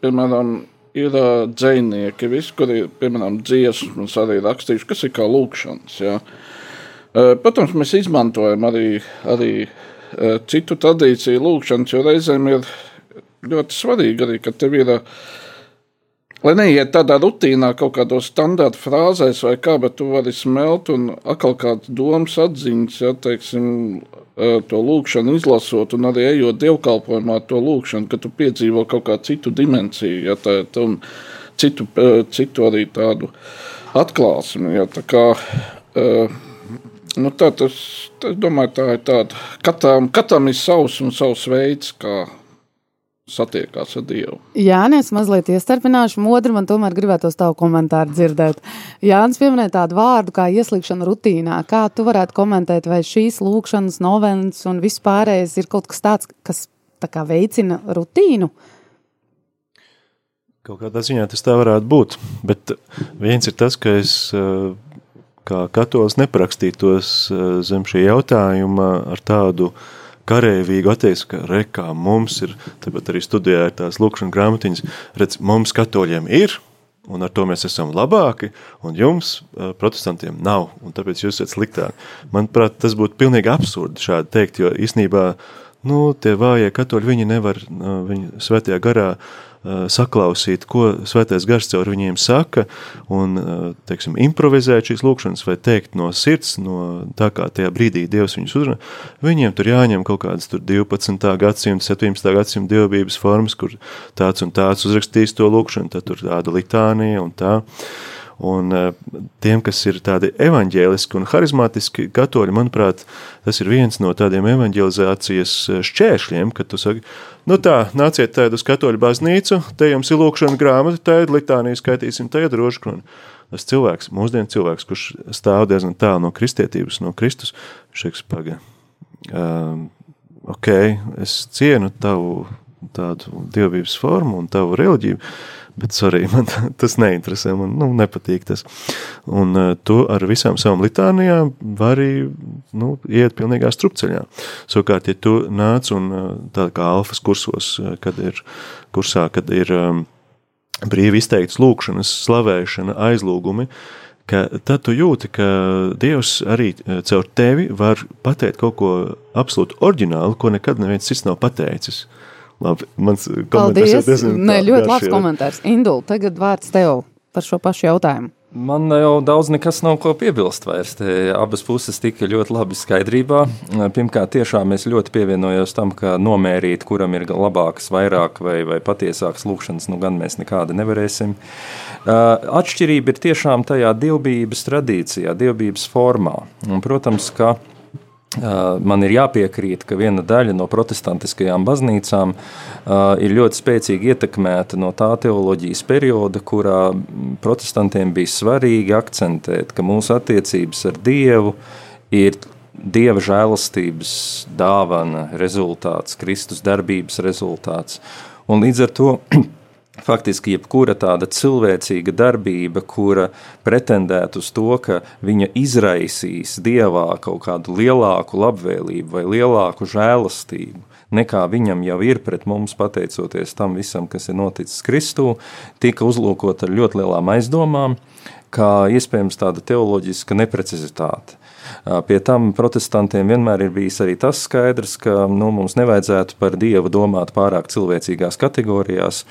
piemēram, ir dzinieki, visi, kuri, piemēram, dziesmas arī rakstījuši, kas ir kā lūkšanas. Ja. Protams, mēs izmantojam arī, arī citu tradīciju lūkšanas, jo reizēm ir ļoti svarīgi arī, ka tev ir. Uh, Lai neiet tādā rutīnā, kaut kādos standarta frāzēs, vai kā, bet tu vari smelt un atkal kādas domas atziņas, ja teiksim, eh, to lūkšanu izlasot, un arī ejot dievkalpojumā to lūkšanu, ka tu piedzīvo kaut kādu citu dimensiju, ja tā un citu, eh, citu arī tādu atklāsmi. Ja, tā kā, eh, nu tā, tas, es domāju, tā ir tāda, katram, katram ir savs un savs veids, kā satiekās ar Dievu. Jā, es mazliet iestarpināšu. Modri man tomēr gribētos tavu komentāru dzirdēt. Jānis pieminēja tādu vārdu kā ieslīgšana rutīnā. Kā tu varētu komentēt, vai šīs lūkšanas, novenas un vispārējais ir kaut kas tāds, kas tā kā veicina rutīnu? Kaut kādā ziņā tas tā varētu būt. Bet viens ir tas, ka es eh, kā katolis neprakstītos eh, zem šī jautājuma ar tādu karēvīgu attieksmi, ka rekā mums ir, tāpat arī studijā ir tās lūkšanas grāmatiņas, redz, mums katoļiem ir, un ar to mēs esam labāki, un jums, eh, protestantiem, nav, un tāpēc jūs esat sliktāki. Manuprāt, tas būtu pilnīgi absurdi šādi teikt, jo īsnībā, nu, tie vājie katoļi, viņi nevar, eh, viņi svētajā garā uh, saklausīt, ko svētais gars caur viņiem saka, un, uh, teiksim, improvizēt šīs lūkšanas vai teikt no sirds, no tā kā tajā brīdī Dievs viņus uzrunā, viņiem tur jāņem kaut kādas tur 12. gadsimta, 17. gadsimta dievbības formas, kur tāds un tāds uzrakstīs to lūkšanu, tad tur tāda litānija un tā. Un eh, tiem, kas ir tādi evaņģēliski un harizmātiski katoļi, manuprāt, tas ir viens no tādiem evaņģelizācijas eh, šķēršļiem, kad tu saki, nu tā, nāciet tādu uz katoļu baznīcu, te jums ir lūkšana grāmata, tādu litāniju skaitīsim, tādu rožkroni. Tas cilvēks, mūsdienu cilvēks, kurš stāv diezgan tālu no kristietības, no Kristus, viņš teiks, paga, um, ok, es cienu tavu tādu dievības formu un tavu reliģiju, bet sorry, man tas neinteresē, man nu, nepatīk tas. Un uh, tu ar visām savām litānijām vari nu, iet pilnīgā strupceļā. Savukārt, ja tu nāc un uh, tā kā alfas kursos, uh, kad ir kursā, kad ir um, brīvi izteikts lūkšanas, slavēšana, aizlūgumi, ka tad tu jūti, ka Dievs arī uh, caur tevi var pateikt kaut ko absolūti oriģinālu, ko nekad neviens cits nav pateicis. Labi, mans komentārs ir diezgan Nē, ļoti garš, labs jā. komentārs. Indul, tagad vārds tev par šo pašu jautājumu. Man jau daudz nekas nav ko piebilst vairs. Te abas puses tika ļoti labi skaidrībā. Pirmkārt, tiešām es ļoti pievienojos tam, ka nomērīt, kuram ir labāks, vairāk vai, vai patiesāks lūkšanas, nu gan mēs nekādi nevarēsim. Atšķirība ir tiešām tajā dievbijības tradīcijā, dievbijības formā. Un, protams, ka Man ir jāpiekrīt, ka viena daļa no protestantiskajām baznīcām ir ļoti spēcīgi ietekmēta no tā teoloģijas perioda, kurā protestantiem bija svarīgi akcentēt, ka mūsu attiecības ar Dievu ir Dieva žēlastības dāvana, rezultāts, Kristus darbības rezultāts. Un līdz ar to Faktiski jebkura tāda cilvēcīga darbība, kura pretendētu uz to, ka viņa izraisīs dievā kaut kādu lielāku labvēlību vai lielāku žēlastību, nekā viņam jau ir pret mums, pateicoties tam visam, kas ir noticis Kristū, tika uzlūkota ar ļoti lielām aizdomām, kā iespējams tāda teoloģiska neprecizitāte. Pie tam protestantiem vienmēr ir bijis arī tas skaidrs, ka nu, mums nevajadzētu par Dievu domāt pārāk cilvēcīgās kategorijās,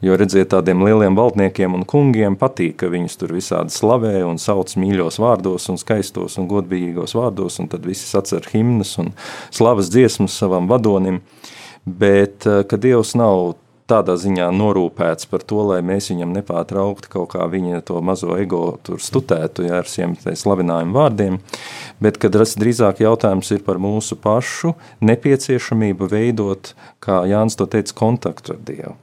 Jo redziet, tādiem lieliem valdniekiem un kungiem patīk, ka viņus tur visādi slavē un sauc mīļos vārdos, un skaistos un godīgos vārdos, un tad visi atcer himnas un slavas dziesmas savam vadonim. Bet eh, ka Dievs nav tādā ziņā norūpēts par to, lai mēs viņam nepārtraukti kaut kā viņa to mazo ego tur stutētu ja, ar šiem slavinājumu vārdiem, bet kad drīzāk jautājums ir par mūsu pašu nepieciešamību veidot, kā Jānis to teica, kontaktu ar Dievu.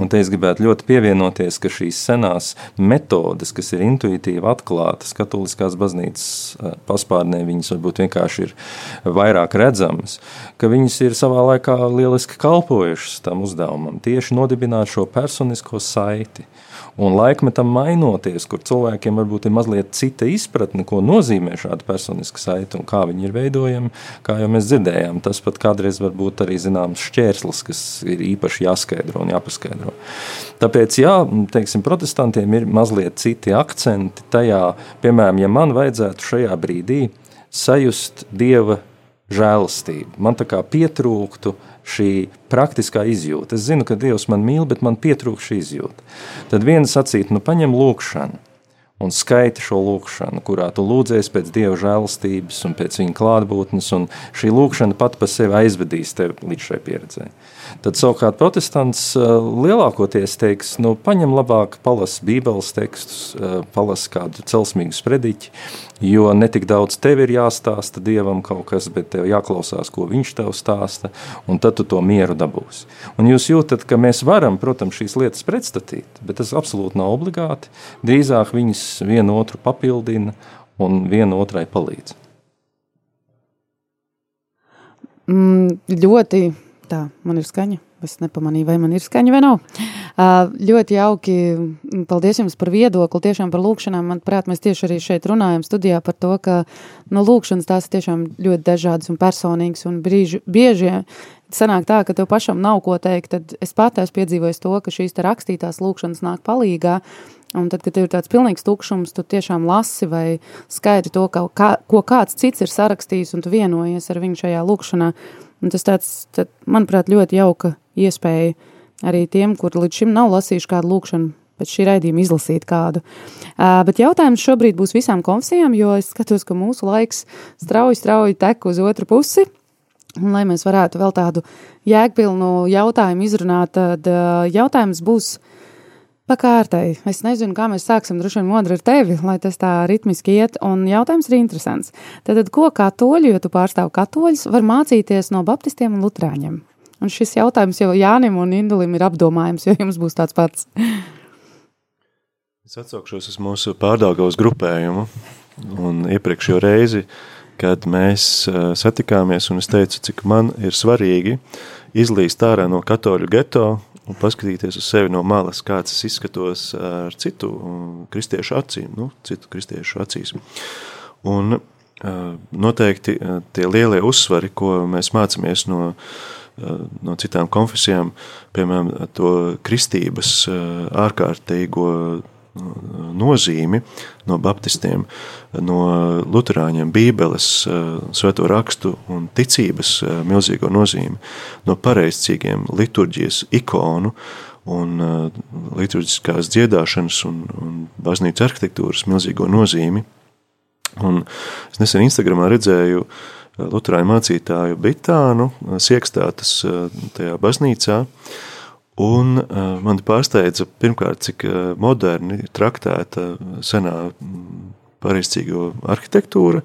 Un te es gribētu ļoti pievienoties, ka šīs senās metodes, kas ir intuitīvi atklātas katoliskās baznīcas eh, paspārnē, viņas varbūt vienkārši ir vairāk redzamas, ka viņas ir savā laikā lieliski kalpojušas tam uzdevumam, tieši nodibināt šo personisko saiti. Un laikmetam mainoties, kur cilvēkiem varbūt ir mazliet cita izpratne, ko nozīmē šāda personiska saite un kā viņi ir veidojami, kā jau mēs dzirdējām, tas pat kādreiz var būt arī zināms šķērslis, kas ir īpaši jāskaidro un jāpaskaidro. Tāpēc, jā, teiksim, protestantiem ir mazliet citi akcenti tajā, piemēram, ja man vajadzētu šajā brīdī sajust Dieva žēlastību, man tā kā pietrūktu uh, šī praktiskā izjūta. Es zinu, ka Dievs man mīl, bet man pietrūkst šī izjūta. Tad viena sacīt, nu paņem lūkšanu un skaiti šo lūkšanu, kurā tu lūdzies pēc Dieva žēlastības un pēc viņa klātbūtnes, un šī lūkšana pat pa sevi aizvedīs tevi līdz šai pieredzē. Tad savukārt protestants lielākoties teiks, nu paņem labāk palas bībeles tekstus, palas kādu celsmīgu sprediķi, Jo ne tik daudz tev ir jāstāsta dievam kaut kas, bet tev jāklausās, ko viņš tev stāsta, un tad tu to mieru dabūsi. Un jūs jūtat, ka mēs varam, protams, šīs lietas pretstatīt, bet tas absolūti nav obligāti. Drīzāk viņas vienu otru papildina un vienu otrai palīdz. Mm, ļoti tā, man ir skaņa. Es nepamanīju, vai man ir skaņa vai nav. Ļoti jauki. Paldies jums par viedokli, tiešām par lūkšanām. Manuprāt, mēs tieši arī šeit runājam studijā par to, ka no lūkšanas tās ir tiešām ļoti dažādas un personīgas un brīži, bieži sanāk tā, ka tev pašam nav ko teikt, tad es pat esmu piedzīvojis to, ka šīs rakstītās lūkšanas nāk palīgā, un tad, kad ir tāds pilnīgs tukšums, tu tiešām lasi vai skaidri to, ka, kā, ko kāds cits ir sarakstījis, un tu vienojies ar viņu šajā lūkšanā, Un tas tāds, tad, manuprāt, ļoti jauka iespēja arī tiem, kur līdz šim nav lasījuši kādu lūkšanu, pēc šī raidījuma izlasīt kādu. Uh, bet jautājums šobrīd būs visām konfesijām, jo es skatos, ka mūsu laiks strauji, strauji tek uz otru pusi. Un, lai mēs varētu vēl tādu jēgpilnu jautājumu izrunāt, tad uh, jautājums būs Pa kārtai. Es nezinu, kā mēs sāksim. Droši vien modri ar tevi, lai tas tā ritmiski iet. Un jautājums ir interesants. Tad, ko katoļi, jo tu pārstāv katoļus, var mācīties no baptistiem un lutrāņiem? Un šis jautājums jau Jānim un Indulim ir apdomājams, jo jums būs tāds pats. Es atsaukšos uz mūsu pārdāgaus grupējumu un iepriekšējo reizi, kad mēs satikāmies un es teicu, cik man ir svarīgi izlīst ārā no katoļu geto un paskatīties uz sevi no malas, kāds es izskatos ar citu kristiešu acīm, nu, citu kristiešu acīs. Un noteikti tie lielie uzsvari, ko mēs mācāmies no, no citām konfesijām, piemēram, to kristības ārkārtīgo nozīmi no baptistiem, no luterāņiem, bībeles, svēto rakstu un ticības milzīgo nozīmi, no pareizcīgiem liturģijas ikonu un liturģiskās dziedāšanas un, un baznīcas arhitektūras milzīgo nozīmi. Un es nesen Instagramā redzēju Lutāņu mācītāju Bitānu Siekstātas tajā baznīcā, Un uh, man pārsteidza, pirmkārt, cik uh, moderni traktēta senā pareizcīgo arhitektūra,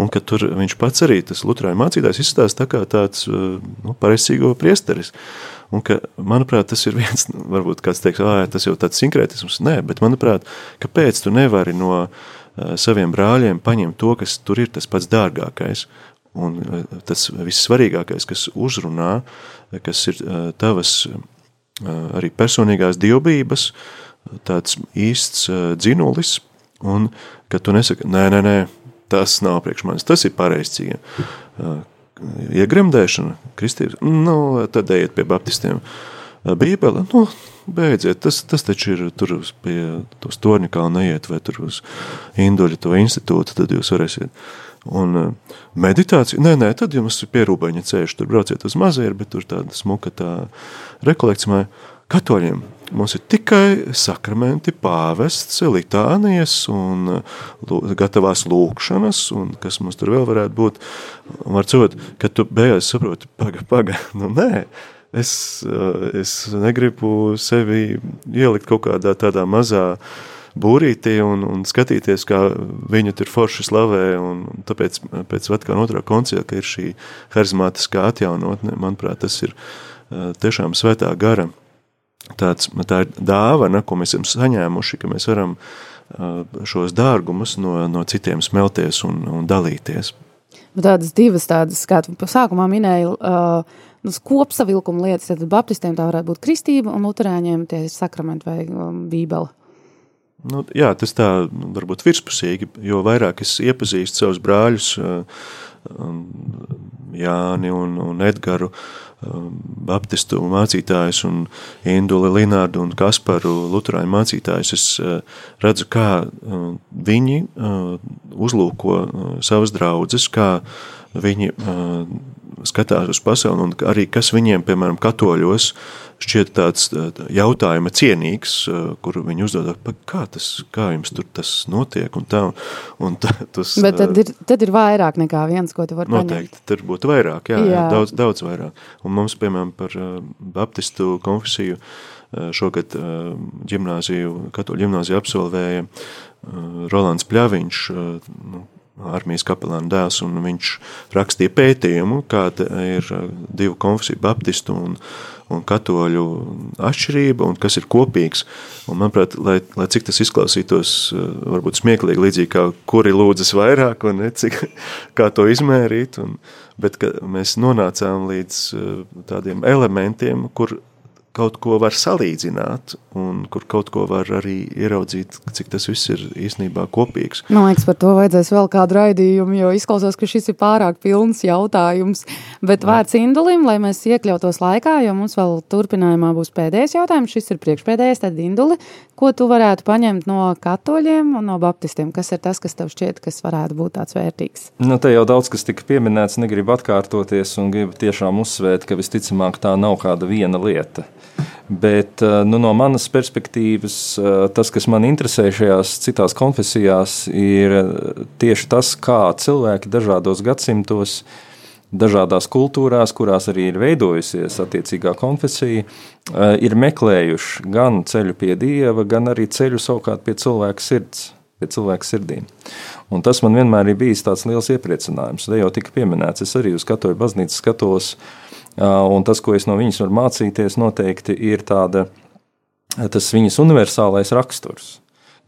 un ka tur viņš pats arī, tas Lutāņu mācītājs, izstāsta tā kā tāds uh, nu, pareizcīgo priesteris. Un ka, manuprāt, tas ir viens, varbūt kāds teiks, ah, tas jau tāds sinkrētisms. Nē, bet manuprāt, kāpēc tu nevari no saviem brāļiem paņemt to, kas tur ir tas pats dārgākais, un tas vissvarīgākais, kas uzrunā, kas ir tavas arī personīgās dievbības, tāds īsts dzinulis, un ka tu nesaki, nē, nē, nē, tas nav priekš manis, tas ir pareizcīgi. Iegremdēšana, kristība, nu, tad ejiet pie baptistiem. Bībele, nu, beidziet, tas, tas taču ir tur pie tos torņa kalna neiet, vai tur uz Induļa to institūtu, tad jūs varēsiet. Un meditācija, nē, nē, tad jums ir pierūbaņa ceļš, tur brauciet uz mazieru, bet tur tāda smuka tā rekolekcija. Katoļiem mums ir tikai sakramenti, pāvests, litānijas un gatavās lūkšanas, un kas mums tur vēl varētu būt. Var cot, ka tu beigās saproti, paga, paga, nu nē, es, es negribu sevi ielikt kaut kādā tādā mazā būrītī un, un skatīties, kā viņu tur forši slavē, un tāpēc pēc Vatikāna otrā koncila, ka ir šī harizmātiskā atjaunotne, manuprāt, tas ir tiešām svētā gara tāds, tā ir dāvana, ko mēs esam saņēmuši, ka mēs varam šos dārgumus no, no citiem smelties un, un dalīties. Tādas divas tādas, kā tu sākumā minēji, uh, kopsavilkuma lietas, tad baptistiem tā varētu būt kristība un luterāņiem tie sakramenti vai um, bībele. Nu, jā, tas tā varbūt virspusīgi, jo vairāk es iepazīstu savus brāļus, Jāni un, un Edgaru, baptistu mācītājus un Induli Linārdu un Kasparu luterāņu mācītājus, es redzu, kā viņi uzlūko savas draudzes, kā viņi skatās uz pasauli un arī kas viņiem, piemēram, katoļos, šķiet tāds jautājuma cienīgs, kur viņi uzdod, kā, tas, kā jums tur tas notiek un tā. Un tā tas, Bet tad ir, tad ir vairāk nekā viens, ko tu vari noteikti, paņemt. tur būtu vairāk, jā, jā. jā, daudz, daudz vairāk. Un mums, piemēram, par baptistu konfesiju šogad ģimnāziju, katoļu ģimnāziju absolvēja Rolands Pļaviņš, nu, armijas kapelāna dēls, un viņš rakstīja pētījumu, kāda ir uh, divu konfesiju baptistu un, un katoļu atšķirība un kas ir kopīgs. Un, manuprāt, lai, lai cik tas izklausītos, uh, varbūt smieklīgi, līdzīgi kā kuri lūdzas vairāk, un ne, cik, kā to izmērīt, un, bet mēs nonācām līdz uh, tādiem elementiem, kur kaut ko var salīdzināt, un kur kaut ko var arī ieraudzīt, cik tas viss ir īstenībā kopīgs. Man liekas, par to vajadzēs vēl kādu raidījumu, jo izklausās, ka šis ir pārāk pilns jautājums. Bet vārds Indulim, lai mēs iekļautos laikā, jo mums vēl turpinājumā būs pēdējais jautājums. Šis ir priekšpēdējais, tad Induli, ko tu varētu paņemt no katoļiem un no baptistiem? Kas ir tas, kas tev šķiet, kas varētu būt tāds vērtīgs? Nu, te jau daudz kas tika pieminēts, negribu atkārtoties un gribu tiešām uzsvērt, ka visticamāk tā nav kāda viena lieta. Bet eh, nu, no manas perspektīvas, eh, tas, kas man interesē šajās citās konfesijās, ir eh, tieši tas, kā cilvēki dažādos gadsimtos, dažādās kultūrās, kurās arī ir veidojusies attiecīgā konfesija, ir meklējuši gan ceļu pie dieva, gan arī ceļu savukārt pie cilvēka sirds. Pie cilvēka sirdīm. Un tas man vienmēr ir bijis tāds liels iepriecinājums. Te jau tika pieminēts, es arī uz katoļu baznīcu skatos uh, Un tas, ko es no viņas varu mācīties, noteikti ir tāda, tas viņas universālais raksturs,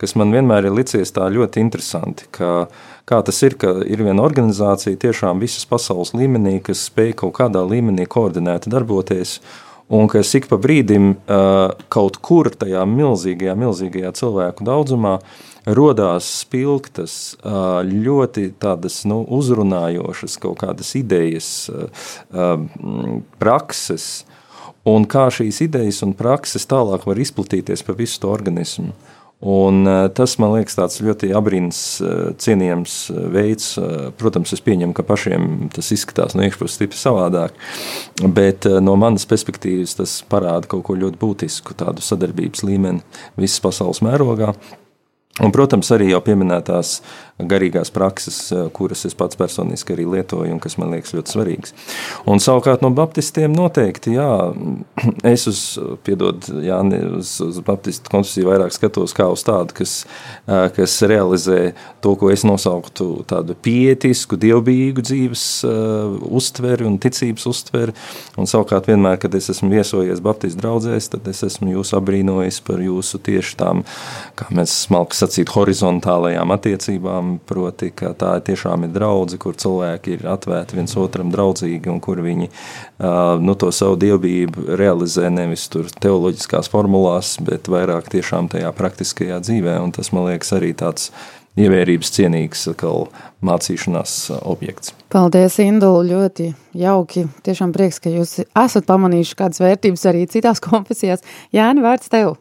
kas man vienmēr ir licies tā ļoti interesanti, ka, kā tas ir, ka ir viena organizācija tiešām visas pasaules līmenī, kas spēj kaut kādā līmenī koordinēti darboties, un kas ik pa brīdim kaut kur tajā milzīgajā, milzīgajā cilvēku daudzumā rodās spilgtas, ļoti tādas nu, uzrunājošas kaut kādas idejas, prakses, un kā šīs idejas un prakses tālāk var izplatīties pa visu to organismu. Un, tas man liekas tāds ļoti abrīns, cienījams veids. Protams, es pieņemu, ka pašiem tas izskatās no iekšpuses stipri savādāk, bet no manas perspektīvas tas parāda kaut ko ļoti būtisku, tādu sadarbības līmeni visas pasaules mērogā. Un, protams, arī jau pieminētās garīgās prakses, eh, kuras es pats personiski arī lietoju un kas man liekas ļoti svarīgas. Un savukārt no baptistiem noteikti, jā, es uz, piedod, jā, uz, uz baptistu konfesiju vairāk skatos kā uz tādu, kas, eh, kas realizē to, ko es nosauktu tādu pietisku, dievbijīgu dzīves uh, uztveri un ticības uztveri. Un savukārt vienmēr, kad es esmu viesojies baptistu draugzēs, tad es esmu jūs abrīnojis par jūsu tieši tām, kā mēs smalki sacīt, horizontālajām attiecībām, proti, ka tā tiešām ir draudze, kur cilvēki ir atvērti viens otram draudzīgi un kur viņi nu, to savu dievbijību realizē nevis tur teoloģiskās formulās, bet vairāk tiešām tajā praktiskajā dzīvē, un tas, man liekas, arī tāds ievērības cienīgs atkal, mācīšanās objekts. Paldies, Indula, ļoti jauki. Tiešām prieks, ka jūs esat pamanījuši kādas vērtības arī citās konfesijās. Jāni, vārds tev!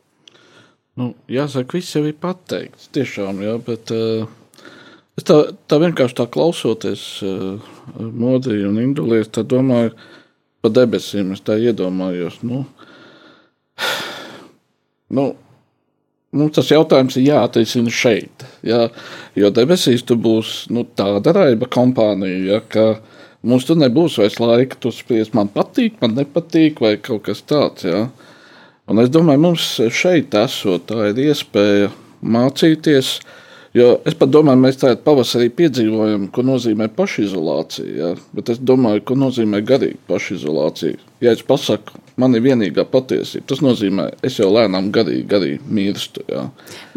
Nu, jāsaka, viss jau ir pateikts. Tiešām, jā, bet uh, es tā, tā vienkārši tā klausoties uh, Modriju un Indulijas, tā domāju pa debesīm. Es tā iedomājos. Nu, nu, mums tas jautājums ir jāatrisina šeit. Jā, jo debesīs tu būs nu, tāda raiba kompānija, ja, ka mums tur nebūs vairs laika, tu spriest, man patīk, man nepatīk, vai kaut kas tāds. Jā. Un es domāju, mums šeit esot, tā ir iespēja mācīties. Jo es pat domāju, mēs tādā pavasarī piedzīvojam, ko nozīmē pašizolācija. Ja? Bet es domāju, ko nozīmē garīga pašizolācija. Ja es pasaku, man ir vienīgā patiesība, tas nozīmē, es jau lēnām garīgi, garīgi mirstu. Ja?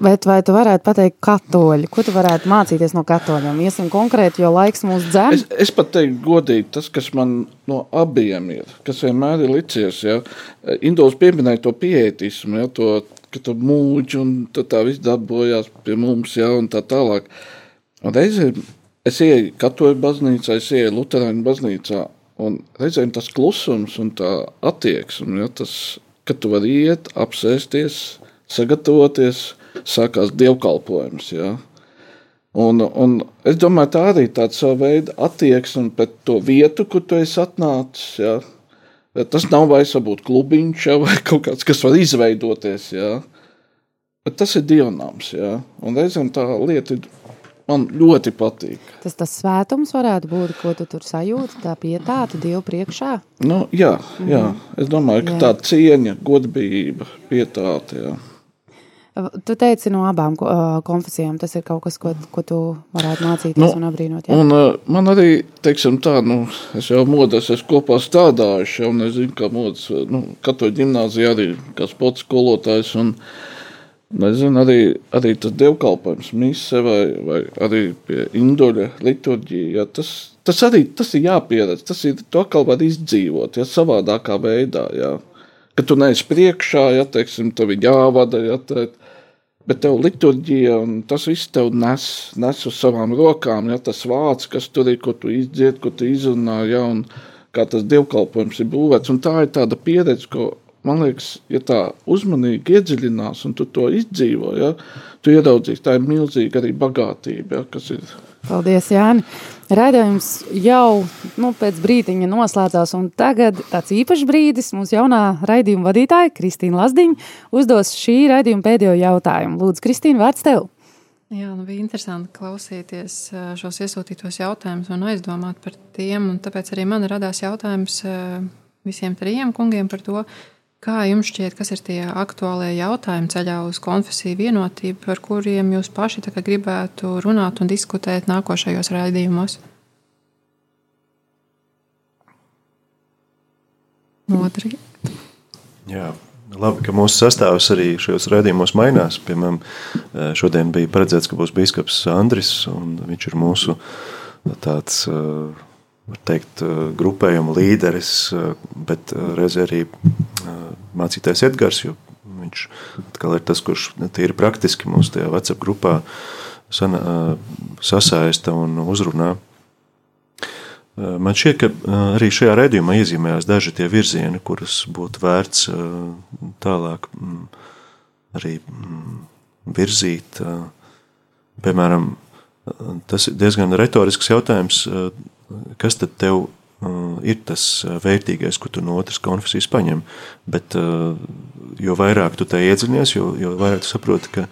Bet vai tu varētu pateikt, katoļi, ko tu varētu mācīties no katoļiem? Iesim konkrēti, jo laiks mūs dzēn. Es, es pat teiktu godīgi, tas, kas man no abiem ir, kas vienmēr ir licies, ja? Indols pieminēja to pieetismu, ja? to ka tu mūģi un tā viss darbojās pie mums, ja, tā tālāk. Un reizēm es ieju katoļu baznīcā, es ieju luterāņu baznīcā, un reizēm tas klusums un tā attieksme, ja, tas, ka tu vari iet, apsēsties, sagatavoties, sākās dievkalpojums, ja. Un, un es domāju, tā arī tāda sava veida attieksme pret to vietu, kur tu esi atnācis, ja, Tas nav vairs varbūt klubiņš ja, vai kaut kāds, kas var izveidoties. Ja. Bet tas ir dievnams. Ja. Un reizēm tā lieta man ļoti patīk. Tas tas svētums varētu būt, ko tu tur sajūti, tā pietāta Dievu priekšā? Nu, jā, jā, es domāju, ka jā. tā cieņa, godbijība, pietāta. Jā. Tu teici no abām konfesijām, tas ir kaut kas, ko, ko tu varētu mācīties nu, un apbrīnot. Jā? Un, man arī, teiksim tā, nu, es jau modas, es kopā strādājuši, jau nezinu, kā modas, nu, katoļu ģimnāzija arī, kā sports skolotājs, un, nezinu, arī, arī tas dievkalpojums mise vai, vai arī pie indoļa liturģija, jā, tas, tas arī, tas ir jāpieredz, tas ir, to atkal var izdzīvot, jā, savādākā veidā, jā. Ka tu neesi priekšā, ja, teiksim, tev ir jāvada, ja, tā, Bet tev liturģija un tas viss tev nes, nes uz savām rokām, ja tas vārds, kas tur ir, ko tu izdzied, ko tu izrunā, ja, un kā tas dievkalpojums ir būvēts. Un tā ir tāda pieredze, ko, man liekas, ja tā uzmanīgi iedziļinās un tu to izdzīvo, ja, tu ieraudzīsi, tā ir milzīga arī bagātība, ja, kas ir Paldies, Jāni. Raidījums jau nu, pēc brīdiņa noslēdzās, un tagad tāds īpašs brīdis mums jaunā raidījuma vadītāja Kristīna Lazdiņa uzdos šī raidījuma pēdējo jautājumu. Lūdzu, Kristīna, vārds tev! Jā, nu bija interesanti klausīties šos iesūtītos jautājumus un aizdomāt par tiem, un tāpēc arī man radās jautājums visiem trijiem kungiem par to, Kā jums šķiet, kas ir tie aktuālie jautājumi ceļā uz konfesiju vienotību, par kuriem jūs paši gribētu runāt un diskutēt nākošajos raidījumos? Modri. Jā, labi, ka mūsu sastāvs arī šajos raidījumos mainās. Piemēram, šodien bija paredzēts, ka būs biskups Andris, un viņš ir mūsu tāds uh, teikt, eh, grupējuma līderis, eh, bet eh, reizē arī mācītājs Edgars, viņš ir tas, kurš tīri praktiski mūsu tajā WhatsApp grupā sasaista un uzrunā. Man šķiet, ka arī šajā redzējumā iezīmējās daži tie virzieni, kurus būtu vērts tālāk mm, arī mm, virzīt. Piemēram, tas ir diezgan retorisks jautājums, kas tad tev ir tas vērtīgais, ko tu no otras konfesijas paņem. Bet jo vairāk tu tajā iedziļinies, jo, jo vairāk tu saproti, ka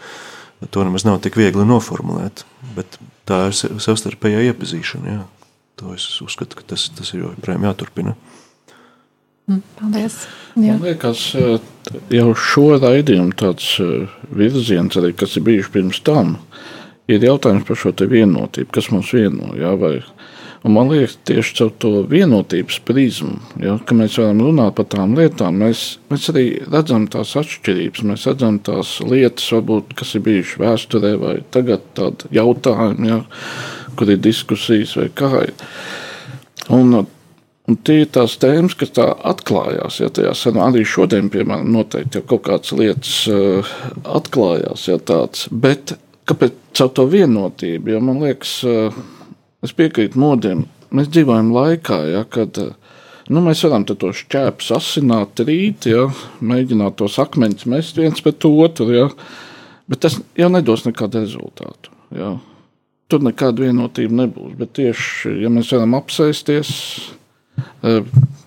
to nemaz nav tik viegli noformulēt. Bet tā ir savstarpējā iepazīšana. Jā. To es uzskatu, ka tas, tas ir joprojām jāturpina. Mm, paldies. Jā. Man liekas, jau šo raidījumu tāds virziens, arī, kas ir bijuši pirms tam, ir jautājums par šo vienotību, kas mums vieno. Jā, vai, Un man liekas, tieši caur to vienotības prizmu, ja, ka mēs varam runāt par tām lietām, mēs, mēs arī redzam tās atšķirības, mēs redzam tās lietas, varbūt, kas ir bijušas vēsturē, vai tagad tādi jautājumi, ja, kur ir diskusijas vai kā ir. Un, un tie ir tās tēmas, kas tā atklājās, ja tajā arī šodien, piemēram, noteikti jau kaut kādas lietas uh, atklājās, ja tāds, bet kāpēc caur to vienotību, jo man liekas, uh, Es piekrītu modiem. Mēs dzīvojam laikā, ja, kad nu, mēs varam to šķēpu sasināt, rīt, ja, mēģināt tos akmeņus mest viens pret otru. Ja, bet tas jau nedos nekādu rezultātu. Ja. Tur nekāda vienotība nebūs. Bet tieši ja mēs varam apsēsties e,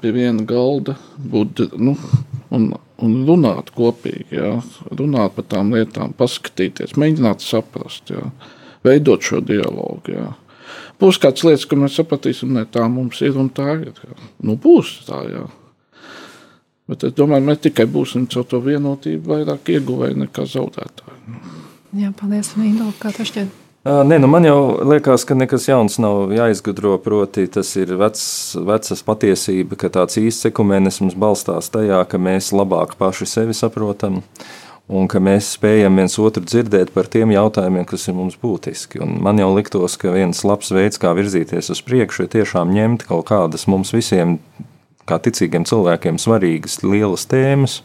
pie viena galda būt, nu, un, un runāt kopīgi, ja, runāt par tām lietām, paskatīties, mēģināt saprast, ja, veidot šo dialogu. Ja. Būs kādas lietas, ko mēs sapratīsim, ne tā mums ir un tā ir. Nu, būs tā, jā. Bet es domāju, mēs tikai būsim caur to vienotību vairāk ieguvēji nekā zaudētāji. Jā, paldies, Nīdo, kā tas šķiet? Nē, nu man jau liekas, ka nekas jauns nav jāizgudro. Proti, tas ir vecs, vecas patiesība, ka tāds īsts ekumēnisms balstās tajā, ka mēs labāk paši sevi saprotam. Uh, un ka mēs spējam viens otru dzirdēt par tiem jautājumiem, kas ir mums būtiski. Un man jau liktos, ka viens labs veids, kā virzīties uz priekšu, ir tiešām ņemt kaut kādas mums visiem. Kā ticīgiem cilvēkiem, svarīgas lielas tēmas,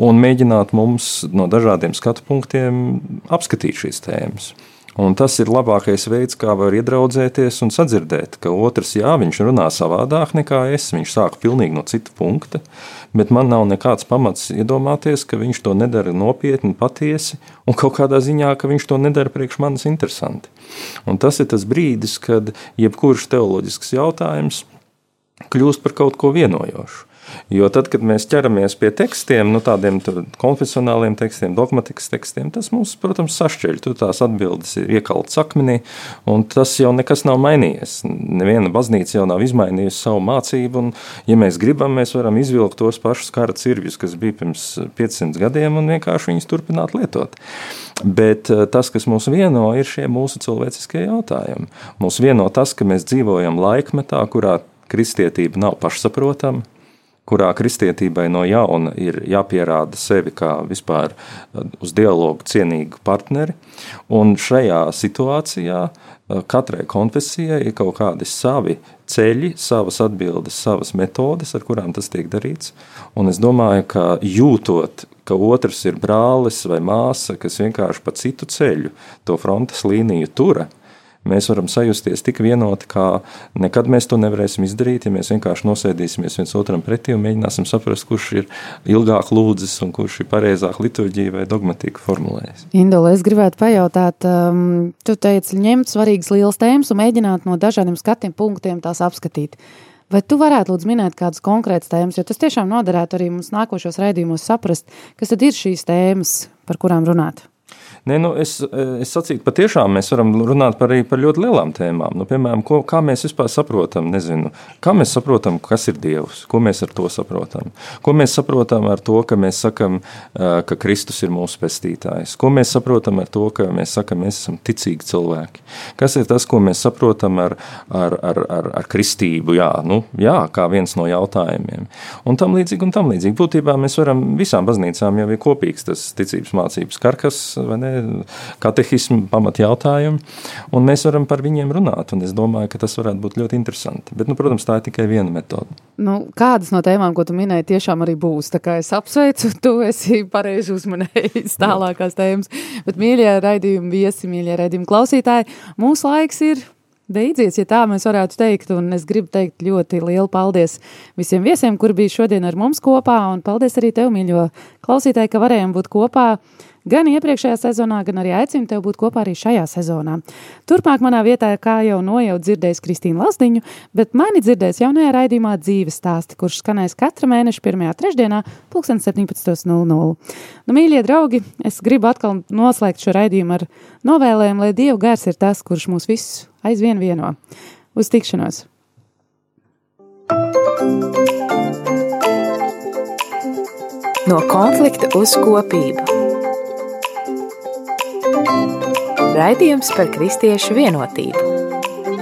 un mēģināt mums no dažādiem skatu punktiem apskatīt šīs tēmas. Un tas ir labākais veids, kā var iedraudzēties un sadzirdēt, ka otrs, jā, viņš runā savādāk nekā es, viņš sāk pilnīgi no cita punkta, bet man nav nekāds pamats iedomāties, ka viņš to nedara nopietni, patiesi, un kaut kādā ziņā, ka viņš to nedara priekš manis interesanti. Un tas ir tas brīdis, kad jebkurš teoloģisks jautājums kļūst par kaut ko vienojošu. Jo tad, kad mēs ķeramies pie tekstiem, nu, tādiem konfesionāliem tekstiem, dogmatikas tekstiem, tas mums, protams, sašķeļ. Tur tās atbildes ir iekaltas akmenī, un tas jau nekas nav mainījies. Neviena baznīca jau nav izmainījusi savu mācību, un, ja mēs gribam, mēs varam izvilkt tos pašus kara cirvjus, kas bija pirms 500 gadiem, un vienkārši viņus turpināt lietot. Bet eh, tas, kas mūs vieno, ir šie mūsu cilvēciskie jautājumi. Mūs vieno tas, ka mēs dzīvojam laikmetā, kurā kristietība nav pašsaprotama, kurā kristietībai no jauna ir jāpierāda sevi kā vispār uh, uz dialogu cienīgu partneri. Un šajā situācijā uh, katrai konfesijai ir kaut kādi savi ceļi, savas atbildes, savas metodes, ar kurām tas tiek darīts. Un es domāju, ka jūtot, ka otrs ir brālis vai māsa, kas vienkārši pa citu ceļu to frontes līniju tura, mēs varam sajusties tik vienoti, kā nekad mēs to nevarēsim izdarīt, ja mēs vienkārši nosēdīsimies viens otram pretī un mēģināsim saprast, kurš ir ilgāk lūdzis un kurš ir pareizāk liturģiju vai dogmatiku formulējis. Indola, es gribētu pajautāt, um, tu teici, ņemt svarīgas lielas tēmas un mēģināt no dažādiem skatiem punktiem tās apskatīt. Vai tu varētu lūdzu minēt kādas konkrētas tēmas, jo tas tiešām noderētu arī mums nākošos raidījumos saprast, kas tad ir šīs tēmas, par kurām runāt? Nē, nu es, es sacītu, patiešām mēs varam runāt par, par ļoti lielām tēmām. Nu, piemēram, ko, kā mēs vispār saprotam, nezinu, kā mēs saprotam, kas ir Dievs, ko mēs ar to saprotam. Ko mēs saprotam ar to, ka mēs sakam, ka Kristus ir mūsu pestītājs. Ko mēs saprotam ar to, ka mēs sakam, mēs esam ticīgi cilvēki. Kas ir tas, ko mēs saprotam ar, ar, ar, ar, ar kristību, jā, nu, jā, kā viens no jautājumiem. Un tam līdzīgi, un tam līdzīgi. Būtībā mēs varam visām baznīcām jau ir kopīgs tas ticības mācības karkas, vai ne? Katehismu pamatjautājumi, un mēs varam par viņiem runāt. Es domāju, ka tas varētu būt ļoti interesanti. Bet, nu, protams, tā ir tikai viena metode. Nu, kādas no tēmām, ko tu minēji, tiešām arī būs? Es apsveicu, tu esi pareizi uzmanējis tālākās tēmas. Bet, mīļie raidījumi viesi, mīļie raidījumi klausītāji, mūsu laiks ir beidzies, ja tā mēs varētu teikt. Un es gribu teikt ļoti lielu paldies visiem viesiem, kuri bija šodien ar mums kopā. Un paldies arī tev, mīļo klausītāji, ka varējām būt kopā gan iepriekšējā sezonā, gan arī aicinu tevi būt kopā arī šajā sezonā. Turpmāk manā vietā, kā jau nojauta dzirdējis Kristīna Lasdiņu, bet mani dzirdēs jaunajā raidījumā dzīves stāsti, kurš skanēs katra mēneša pirmajā trešdienā, 17.00. Nu, mīļie draugi, es gribu atkal noslēgt šo raidījumu ar novēlējumu, lai Dieva gars ir tas, kurš mūs visus aizvien vieno. Uz tikšanos! No konflikta uz kopību. Raidījums par kristiešu vienotību.